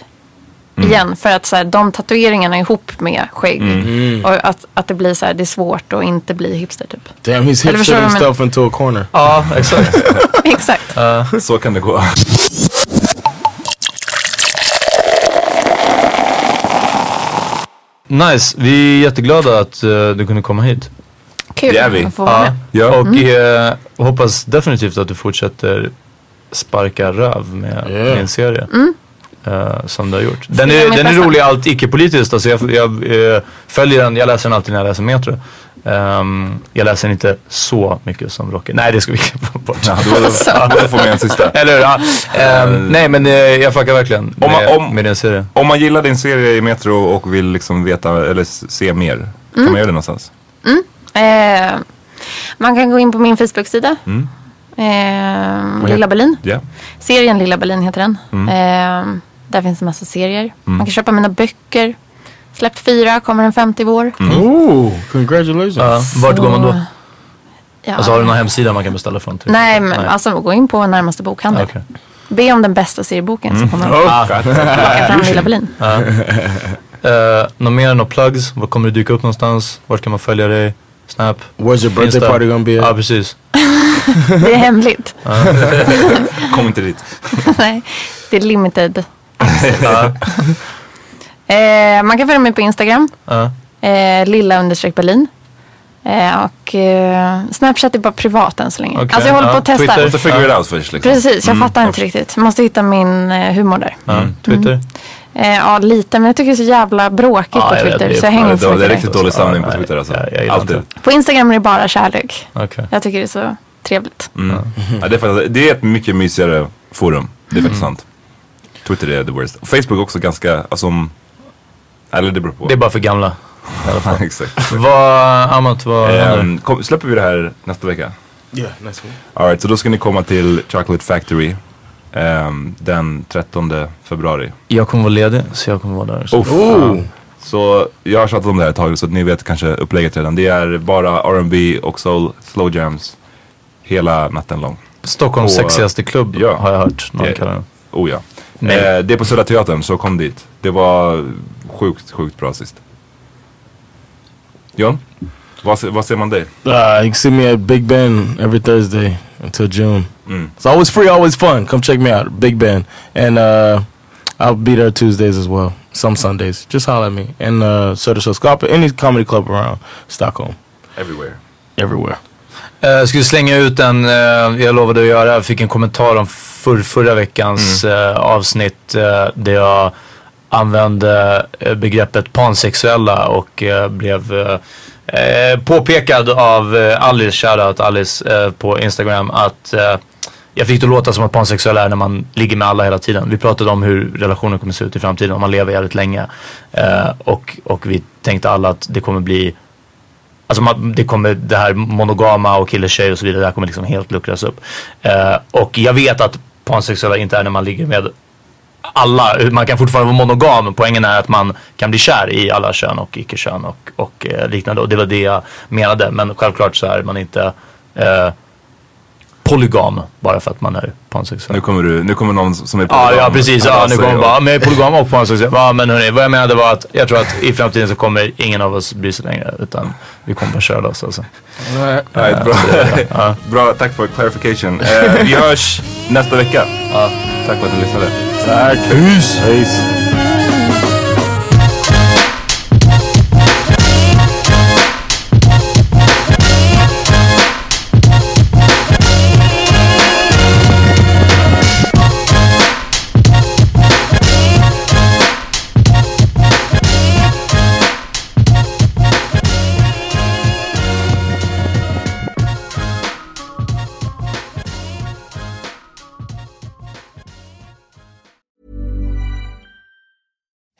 S2: Igen, för att så här, de tatueringarna ihop med skägg. Och att, att det blir så här, det är svårt att inte bli hipster typ.
S1: Damn, he's
S2: Eller förstår
S1: hipster himself into a corner.
S5: Ja, exakt.
S2: Exakt.
S6: Så kan det gå.
S5: Nice, vi är jätteglada att eh, du kunde komma hit.
S2: Kul
S6: Det är vi.
S2: att få vara med.
S6: Ja.
S5: Och eh, hoppas definitivt att du fortsätter sparka röv med
S1: Yeah.
S5: din serie. Eh, som du har gjort. Den är, den är rolig allt icke-politiskt. Alltså jag, jag följer den, jag läser den alltid när jag läser Metro. Ehm, jag läser inte så mycket som Rocky. Nej det ska vi klippa bort.
S6: Ja, då, då, då får man en sista.
S5: Eller hur? Ja. Ehm, nej men eh, jag fuckar verkligen med,
S6: Om man- om-
S5: med din serie.
S6: Om man gillar din serie i Metro och vill liksom veta eller se mer, kan man göra det någonstans?
S2: Eh, man kan gå in på min Facebook-sida.
S6: Mm.
S2: Eh, Lilla Berlin.
S6: Ja.
S2: Serien Lilla Berlin heter den.
S6: Mm.
S2: Eh, där finns en massa serier. Man kan köpa mina böcker. Släppt fyra, kommer den femte i vår.
S6: Mm.
S1: Ooh, congratulations.
S5: Ja, vart går man då?
S2: Ja.
S5: Alltså har du någon hemsida man kan beställa från? Typ?
S2: Nej, men alltså gå in på närmaste bokhandel.
S5: Okej.
S2: Be om den bästa serieboken som kommer upp.
S5: Ah,
S2: Plocka fram Lilla Berlin.
S5: Uh, något mer, några plugs? Var kommer du dyka upp någonstans? Vart kan man följa dig? Snap?
S1: Where's your birthday
S5: Insta?
S1: party gonna be
S5: Ja,
S1: at?
S5: precis.
S2: Det är hemligt.
S6: Kom inte dit.
S2: Nej, det är limited. Eh, man kan följa mig på Instagram.
S5: ja.
S2: Eh, lilla understreck Berlin. Eh, och eh, Snapchat är bara privat än så länge.
S5: Okej,
S2: Alltså jag håller på att testa.
S5: Twitter?
S6: Måste figure it out först liksom.
S2: Precis, jag fattar inte riktigt. Måste hitta min eh, humor där.
S5: ja. Twitter?
S2: Eh, ja, lite. Men jag tycker det är så jävla bråkigt
S5: Ja,
S2: på Twitter.
S5: det är
S2: så jag hänger
S6: Ja,
S2: inte
S6: det,
S2: så
S6: det är
S2: mycket
S6: riktigt dålig stämning på Twitter alltså. Alltid.
S2: På Instagram är det bara kärlek.
S5: Okej.
S2: Jag tycker det är så trevligt.
S6: Mm. Ja, det, är faktiskt, det är ett mycket mysigare forum. Det är faktiskt sant. Twitter är the worst. Facebook också ganska, alltså eller det beror på.
S5: Det är bara för gamla.
S6: Exakt.
S5: Vad, Amat, vad?
S6: Um, kom, släpper vi det här nästa vecka?
S1: Yeah, week.
S6: Alright, så då ska ni komma till Chocolate Factory ehm, den 13 februari.
S5: Jag kommer vara ledig, så jag kommer vara där. Så.
S6: Uff. Ja. Så jag har tjatat om det här ett tag så att ni vet kanske upplägget redan. Det är bara R&B och soul, slow jams hela natten lång.
S5: Stockholms
S6: På-
S5: sexigaste klubb
S6: Ja.
S5: har jag hört någon kalla den.
S6: Oh ja.
S5: Nej.
S6: Eh, det är på Södra Teatern, så kom dit. Det var sjukt, sjukt bra sist. John? Vad, vad ser man dig?
S1: Uh, you can see me at Big Ben every Thursday until June.
S6: Mm.
S1: It's always free, always fun. Come check me out, Big Ben. And uh, I'll be there Tuesdays as well. Some Sundays. Just holler at me. And uh, Söderstad Skapa, any comedy club around Stockholm.
S6: Everywhere.
S1: Everywhere.
S5: Eh, Jag skulle slänga ut en, eh, jag lovade att göra, jag fick en kommentar om för, förra veckans eh, avsnitt eh, där jag använde eh, begreppet pansexuella och eh, blev eh, eh, påpekad av eh, Alice, shoutout Alice eh, på Instagram att eh, jag fick det låta som att pansexuell är när man ligger med alla hela tiden. Vi pratade om hur relationer kommer se ut i framtiden om man lever jävligt länge. Eh, och, och vi tänkte alla att det kommer bli Alltså man, det kommer det här monogama och kille-tjej och så vidare, det här kommer liksom helt luckras upp. Eh, och jag vet att pansexuella inte är när man ligger med alla, man kan fortfarande vara monogam. Poängen är att man kan bli kär i alla kön och icke-kön och, och eh, liknande. Och det var det jag menade. Men självklart så är man inte eh, polygam bara för att man är pansexuell.
S6: Nu kommer, du, nu kommer någon som är
S5: Ja,
S6: polygam
S5: ja precis. Ja, nu kommer
S6: och-
S5: bara, men jag är polygam och pansexuell. Ja, men hörni, vad jag menade var att jag tror att i framtiden så kommer ingen av oss bry sig längre. Utan vi kommer bara köra loss alltså.
S6: Right, bra.
S5: Ja.
S6: bra, tack för clarification. Eh, vi hörs nästa vecka. Tack för att ni lyssnade.
S1: Tack.
S6: Peace.
S1: Peace.